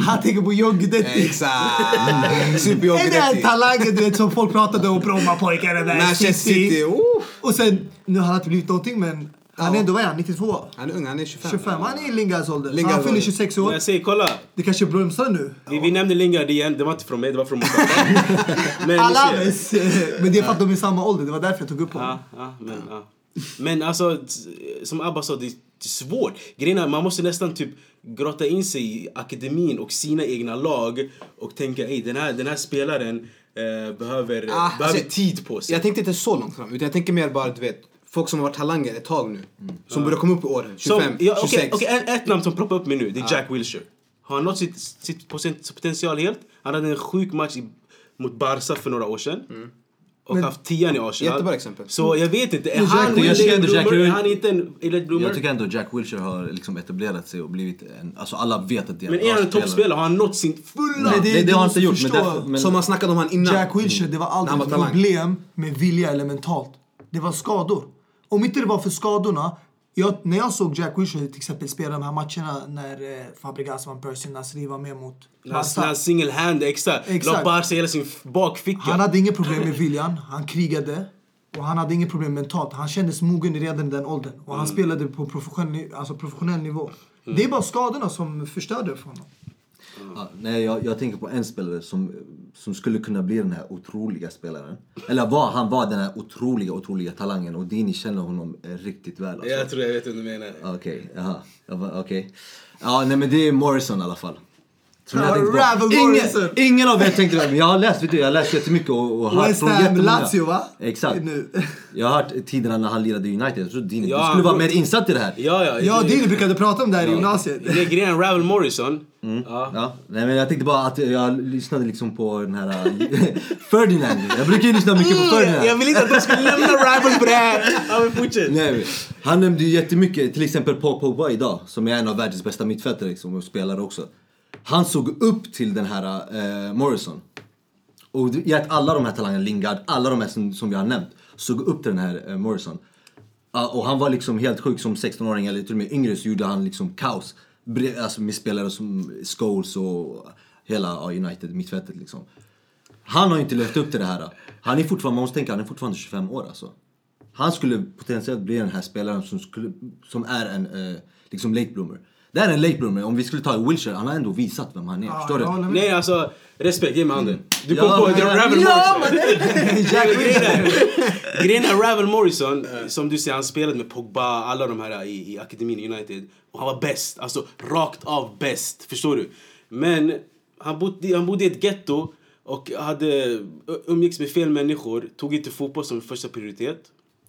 Han tänker på John Guidetti. Exakt! Är Superjobbig det den talangen du vet som folk pratade om Brommapojkarna där? City. Oh. Och sen, nu har han inte blivit någonting men han är Ja. ändå, vad är han, 92? Han är ung, han är 25. 25, han är i Lingards ålder. Så Lingards han fyller ålder. 26 Men år. jag säger, kolla. Det kanske bromsar nu. Vi, vi nämnde Lingard igen, det var inte från mig, det var från men. Alaves! Men det är för att de är i samma ålder, det var därför jag tog upp honom. Ja, ja, men, ja. men alltså, som Abba sa, det är svårt. Grejen är, man måste nästan typ grotta in sig i akademin och sina egna lag och tänka, ey, den här, den här spelaren eh, behöver, Ah, behöver alltså, tid på sig. Jag tänkte inte så långt fram, utan jag tänker mer bara du vet, folk som har varit talanger ett tag nu. Som börjar komma upp i åren, 25, Som, ja, 26. okej, en- ett namn som ploppar upp mig nu, det är Jack Wilshere. Har han nått sitt, sitt poten- potential helt? Han hade en sjuk match i, mot Barca för några år sedan. Och haft tian i Arsenal. Jättebra exempel. Så jag vet inte, är Men han Jack- en jag tycker ändå Jack bloomer? Wil- Är han inte en late bloomer? Jag tycker ändå Jack Wilshere har liksom etablerat sig och blivit en... Alltså alla vet att det är Men en är han en toppspelare? Har han nått sin fulla... Nej, Det, det det, har han inte gjort. Men därför, men, Som man snackade om han innan. Jack Wilshere, det var aldrig ett problem med vilja eller mentalt. Det var skador. Om inte det var för skadorna. Jag, när jag såg Jack Wilshere till exempel spela de här matcherna när eh, Fabregas vann Percy, Nasri var med mot Barca. han single hand, exakt. Exakt. La Barca hela sin bakficka. Han hade inget problem med viljan, han krigade. Och han hade inget problem mentalt. Han kändes mogen redan i den åldern. Och han spelade på professionell, alltså professionell nivå. Det är bara skadorna som förstörde för honom. Ja, nej, jag, jag tänker på en spelare som, som skulle kunna bli den här otroliga spelaren. Eller var, han var den här otroliga, otroliga talangen. Och Dini känner honom eh, riktigt väl. Alltså. Jag tror jag vet vad du menar. Okej, jaha. Va- Okej. Ja, nej men det är Morrison i alla fall. Ingen, ingen av er tänkte det, men jag har läst, vet du, jag har läst jättemycket och, och hört West från Ham. Lazio va? Exakt. Nu. Jag har hört tiderna när han lirade i United. Trodde Dini, Ja, du skulle vara mer insatt i det här. Ja, ja. Ja, det- Dini brukade prata om det här i gymnasiet. Det är grejen, Ravel Morrison. Mm. Ja. Ja, nej men jag tänkte bara att jag lyssnade liksom på den här äh, Ferdinand. Jag brukar ju lyssna mycket på Ferdinand. Mm, Jag vill inte att de ska lämna Ravel på det här. Ja, men fortsätt. Nej, han nämnde ju jättemycket, till exempel Paul Pogba idag, som är en av världens bästa mittfältare liksom, och spelare också. Han såg upp till den här eh, Morrison. Och jag alla de här talangerna, Lingard, alla de här som, som vi har nämnt, såg upp till den här eh, Morrison. Uh, och han var liksom helt sjuk som 16-åring, eller till och med yngre så gjorde han liksom kaos. Bre- Alltså med spelare som Scholes och hela uh, United, mittfältet liksom. Han har inte levt upp till det här. Han är fortfarande, man måste tänka, han är fortfarande 25 år alltså. Han skulle potentiellt bli den här spelaren som, skulle, som är en eh, liksom late bloomer. Det är en late bloomer. Om vi skulle ta Wilshire, han har ändå visat vem han är. förstår du? Nej, alltså respekt, ge mig handen. Du kom Ja, på är Ravel Ja, Morrison. Grejen är- Ravel Morrison, som du säger, han spelade med Pogba, alla de här i, i akademin United. Och han var bäst, alltså rakt av bäst. Förstår du? Men han bodde, han bodde i ett getto och hade umgicks med fel människor, tog inte fotboll som första prioritet.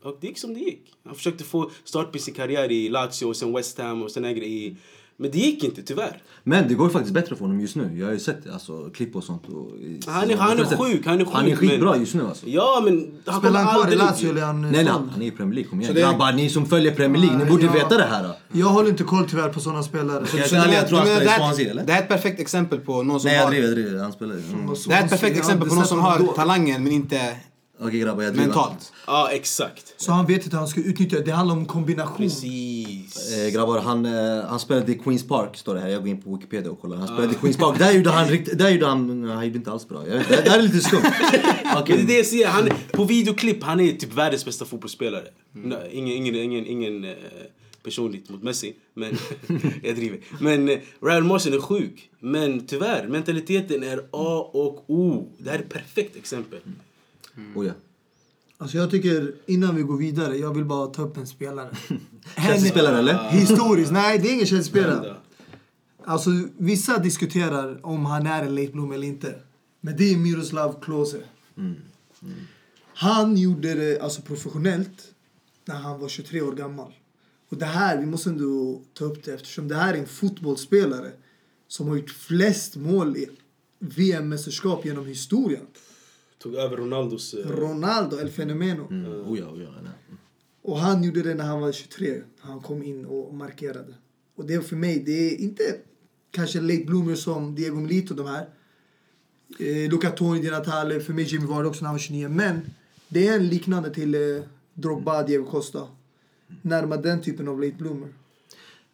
Och det gick som det gick. Han försökte få start på sin karriär i Lazio och sen West Ham och sen i... Men det gick inte, tyvärr. Men det går faktiskt bättre för honom just nu. Jag har ju sett alltså, klipp och sånt. Och, Han är, han är sjuk, han är sjuk. Han är skitbra men- just nu alltså. Ja, men han Spelar han kvar i. Lazio eller är han Nej, nej, såld? han är i Premier League. Kom igen det är- grabbar, ni som följer Premier League, ni borde Ja. veta det här. Då. Jag håller inte koll tyvärr på sådana spelare. Jag Så tror du menar- jag tror han spelar i Swansea, eller? Det här är ett perfekt exempel på någon som Nej, jag har... driver, jag driver. Han spelar. Mm. Det här är ett perfekt exempel på någon som har talangen men inte Okej grabbar, jag driver. mentalt. Ja, exakt. Så han vet inte hur han ska utnyttja det. Det handlar om kombination. Precis. Eh, grabbar, han, eh, han spelade i Queens Park, står det här. Jag går in på Wikipedia och kollar. Han spelade i Queens Park. Där gjorde han riktigt, där gjorde han, han gjorde inte alls bra. Jag det här är lite skumt. Men det är det jag säger, han, på videoklipp, han är typ världens bästa fotbollsspelare. Nej, Ingen, ingen, ingen, ingen eh, personligt mot Messi, men jag driver. Men eh, Raul Morrison är sjuk. Men tyvärr, mentaliteten är A och O. Det här är ett perfekt exempel. Oh, ja. Alltså jag tycker, innan vi går vidare, jag vill bara ta upp en spelare. Chelsea-spelare eller? Historiskt, nej det är ingen Chelsea-spelare. Vända. Alltså vissa diskuterar om han är en late bloomer eller inte. Men det är Miroslav Klose. Han gjorde det alltså professionellt när han var 23 år gammal. Och det här, vi måste ändå ta upp det eftersom det här är en fotbollsspelare som har gjort flest mål i VM-mästerskap genom historien. Tog över Ronaldos... eh, Ronaldo, El Fenomeno. Mm. Oh, ja, oh, ja. Och han gjorde det när han var 23. Han kom in och markerade. Och det för mig, det är inte kanske late bloomer som Diego Milito de här. Eh, Luca Toni, Di Natale, för mig Jimmy Vardy också när han var 29. Men det är en liknande till eh, Drogba, Diego Costa. Närmare den typen av late bloomer.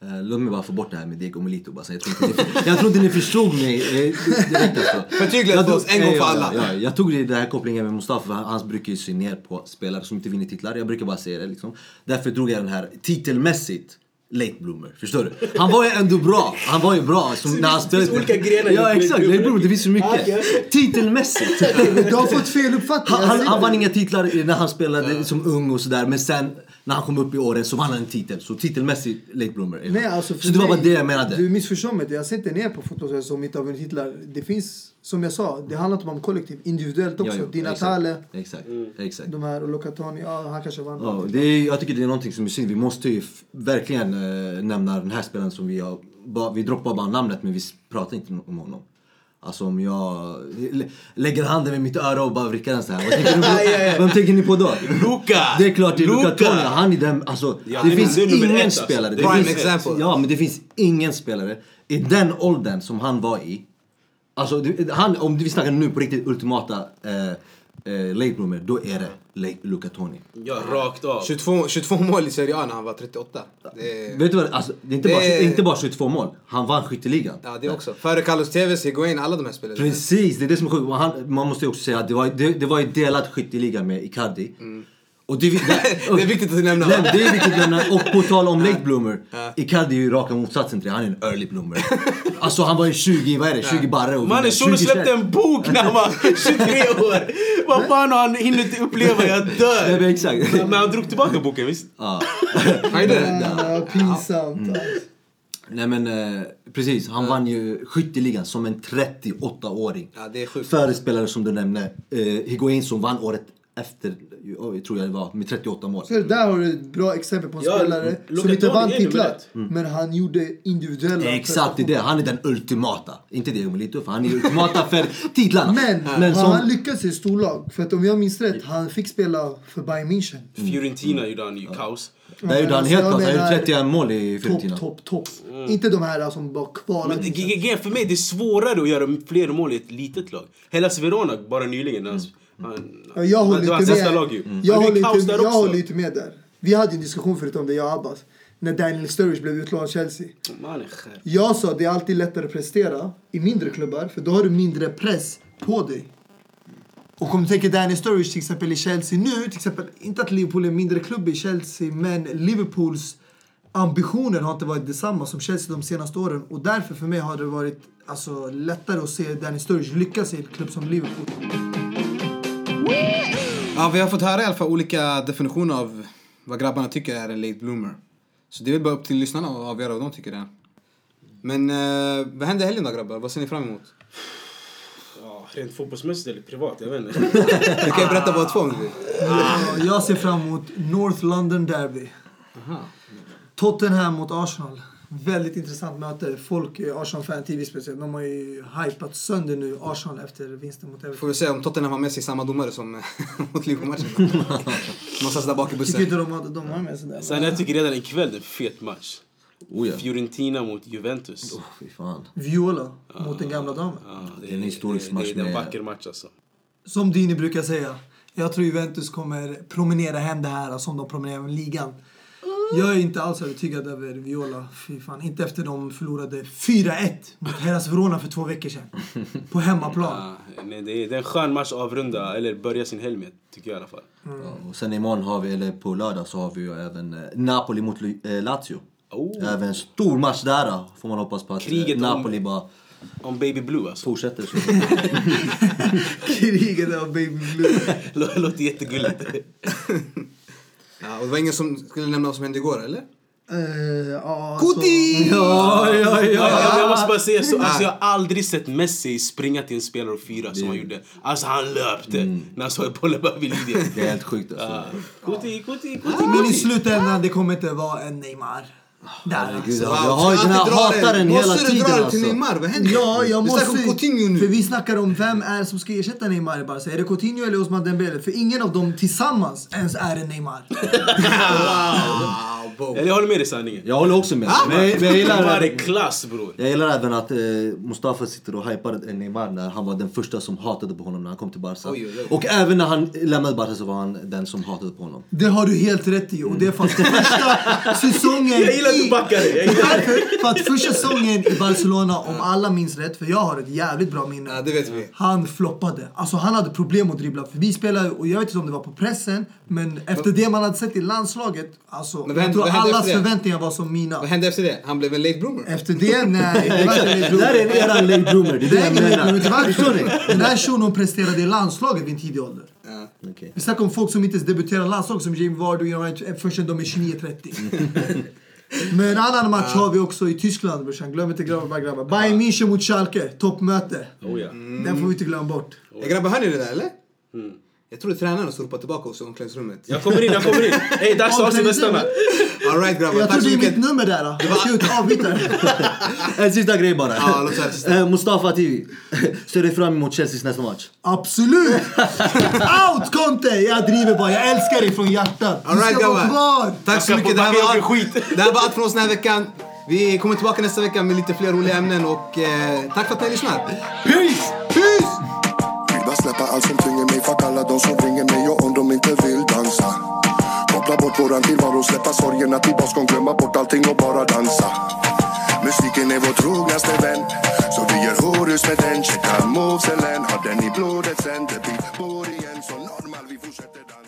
Eh, låt mig bara få bort det här med Diego Melito. Bara, så jag, tror inte ni, jag tror inte ni förstod mig eh, direkt alltså. Förtydliga för oss en gång för alla. Ja, ja, jag tog det här kopplingen med Mustafa, för han brukar ju se ner på spelare som inte vinner titlar. Jag brukar bara säga det liksom. Därför drog jag den här titelmässigt. Late bloomer, förstår du? Han var ju ändå bra. Han var ju bra. Som, när han det finns olika grenar Ja exakt, late bloomer. Det finns så Ah, mycket. okej. Titelmässigt. Du har fått fel uppfattning. Han, han, han vann inga titlar när han spelade som ung och sådär. Men sen när han kom upp i åren så vann han en titel. Så titelmässigt late bloomer. Nej, alltså så det var bara det jag menade. Du missförstår mig. Jag ser inte ner på fotbollsspelare som inte har vunnit titlar. Det finns, som jag sa, det handlar inte om kollektiv. Individuellt också. Ja, jo, Di exakt. Natale, Exakt, Mm. exakt. de här och Locatoni. Ja, han kanske vann. Ja, det är, jag tycker det är någonting som är synd. Vi måste ju verkligen eh, nämna den här spelaren som vi har... Ba, vi droppar bara namnet men vi pratar inte om honom. Alltså om jag lä- lägger handen vid mitt öra och bara vrickar den så här. Vad tänker, ni Ja, ja, ja. på, vad tänker ni på då? Luka! Det är klart det är Luka Luka! Toni. Han är den, alltså, Ja, det det finns ingen ett, alltså. spelare. Det Prime finns, example. Ja men det finns ingen spelare i den åldern som han var i. Alltså han, om vi snackar nu på riktigt ultimata eh, eh, late bloomer, då är det late Luka Toni. Ja, rakt av. 22, 22 mål i Serie A när han var 38. Det är, Vet du vad, alltså, det är inte, Det bara, är- inte bara 22 mål. Han vann skytteligan. ja, det också. Före Carlos Tevez, Higuain, alla de här spelarna. Precis, det är det som är sjukt. Man måste ju också säga att det var, det, det var ju delad skytteliga med Icardi. Och det, det, Det är viktigt att nämna. Nej, det är viktigt att nämna. Och på tal om late bloomer. Icardi är ju raka motsatsen till det. Han är en early bloomer. Alltså han var ju 20, vad är det? 20 barre Mannen, shunon 20 släppte en bok när han var 23 år. Vad fan har han hunnit uppleva? Jag Nej, dör. men exakt. Men han drog tillbaka boken, visst? Ja. Han gjorde det. Ah, pinsamt. Mm. Nej men eh, precis, han vann ju skytteligan som en 38-åring. Ja, det är sjukt. Före spelare som du nämnde, eh, Higuain som vann året efter, tror jag det var, med 38 mål. Så där har du ett bra exempel på en Ja, spelare som inte vann titlar. ett. Men han gjorde individuella Exakt, det är det. Han är den ultimata. Inte Diego Milito, för han är ultimata för titlarna. Men, men har som, han lyckats i storlag? För att om jag minns rätt, han fick spela för Bayern München. Fiorentina gjorde han ju kaos. där gjorde han helt klart, han gjorde 31 mål i Fiorentina. Topp, topp, topp. Inte de här som bara kvalar. Men GGG, för mig det är svårare att göra fler mål i ett litet lag. Hellas Verona bara nyligen. Han, han, Ja, jag håller inte nästa med. lag ju. Jag, håller inte, där jag också. håller inte med där. Vi hade en diskussion förut om det, jag och Abbas. När Daniel Sturridge blev utlånad Chelsea. Jag sa att det är alltid lättare att prestera i mindre klubbar för då har du mindre press på dig. Och om du tänker Danny Sturridge till exempel i Chelsea nu, till exempel, inte att Liverpool är en mindre klubb i Chelsea, men Liverpools ambitioner har inte varit detsamma som Chelsea de senaste åren. Och därför för mig har det varit alltså, lättare att se Danny Sturridge lyckas i en klubb som Liverpool. Ja, vi har fått höra i alla fall olika definitioner av vad grabbarna tycker är en late bloomer. Så det är väl bara upp till lyssnarna att avgöra vad de tycker det är. Men eh, vad händer i helgen då grabbar? Vad ser ni fram emot? Ja, rent fotbollsmässigt eller privat, jag vet inte. Du kan ju berätta båda två om du vill. Jag ser fram emot North London Derby. Tottenham mot Arsenal. Väldigt intressant möte. Folk, eh, Arsenal-fan, TV speciellt, de har ju hypat sönder nu Arsenal efter vinsten mot Får Everton. vi se om Tottenham har med sig samma domare som eh, mot Liverpool-matchen. Någonstans där bak i Jag tycker inte bussen. de har med sig där. Sen jag tycker redan ikväll det är en fet match. Oh ja. Fiorentina mot Juventus. Oh, fy fan. Viola mot den gamla damen. Ja, det Det är en historisk match Det, det är en vacker match alltså. Som Dini brukar säga. Jag tror Juventus kommer promenera hem det här som de promenerar med ligan. Jag är inte alls övertygad över Viola. Fy fan. Inte efter de förlorade 4-1 mot Hellas Verona för två veckor sedan. På hemmaplan. Ja, nej, det, är, det är en skön match att avrunda, eller börja sin helg med, tycker jag i alla fall. Ja, och sen imorgon har vi, eller på lördag så har vi ju även eh, Napoli mot eh, Lazio. Oh. Även en stor match där då, får man hoppas på att eh, Kriget om- Napoli bara Om Baby Blue alltså. fortsätter så. Kriget av Baby Blue. Lå- Låter jättegulligt. Ja, och det var ingen som skulle nämna vad som hände igår, eller? Uh, ja, alltså- Kuti! ja, ja, Ja, jag, jag måste bara säga så, alltså, jag har aldrig sett Messi springa till en spelare och fyra som han gjorde. Alltså han löpte när han såg bollen bara vid linjen. Det är helt sjukt alltså. Kuti, kuti, kuti. Men i slutändan, det kommer inte vara en Neymar. Där Herregud, alltså. jag har ju den här hataren hela Måste du tiden dra det till alltså. Neymar? Vad händer? Ja, jag Vi måste... snackar om Coutinho För nu. vi snackar om vem är som ska ersätta Neymar i Barca. Är det Coutinho eller Osman Dembele? För ingen av dem tillsammans ens är en Neymar. Wow, jag håller med dig sanningen. Jag håller också med. Men, men jag, Neymar gillar, är klass bror. jag gillar även att eh, Mustafa sitter och hypar Neymar när han var den första som hatade på honom när han kom till Barca. Oj, oj, oj. Och även när han lämnade Barca så var han den som hatade på honom. Det har du helt rätt i. Och det är för att första säsongen Jag gillar att du dig. Jag gillar. För, att första säsongen i Barcelona, om alla minns rätt, för jag har ett jävligt bra minne. Ja, det vet vi. Han floppade. Alltså han hade problem att dribbla förbi spelare och jag vet inte om det var på pressen. Men efter det man hade sett i landslaget, alltså Men vad jag tror allas förväntningar var som mina. Vad hände efter det? Han blev en late bloomer. Efter det, nej. Det var inte Det där är en late bloomer, det är Det jag menar. Den här shunon presterade i landslaget vid en tidig ålder. Ja. Vi snackar om folk som inte ens debuterar i landslaget som Jamie Vardy och Ian Wright förrän de är 29-30. Men en annan match har vi också i Tyskland brorsan. Glöm inte grabbar, grabbar. Bayern München mot Schalke, toppmöte. Oh, ja. Den får vi inte glömma bort. Ja, grabbar, hör ni det där eller? Jag trodde tränaren stod tillbaka hos i omklädningsrummet. Jag kommer in, jag kommer in. Hej, dags att avsluta. Alright grabbar, Jag tack tror så det är mycket. mitt nummer där. Jag ska ut. En sista grej bara. Ja. Eh, Mustafa TV. Ser du fram emot Chelseas nästa match? Absolut! Out Conte! Jag driver bara. Jag älskar dig från hjärtat. Ska vara grabbar. Tack så Jag mycket. Det här, var allt, det här var allt från oss den här veckan. Vi kommer tillbaka nästa vecka med lite fler roliga ämnen och eh, tack för att ni lyssnar. Peace! Peace! Bara släppa allt som tynger mig. Fuck alla de som ringer mig och om de inte vill dansa. Koppla bort våran tillvaro, släppa sorgerna till baskon Glömma bort allting och bara dansa. Musiken är vår trognaste vän Så vi gör horus med den. Checka moveselen har den i blodet sen? Det blir igen. Så normal, vi fortsätter dansa.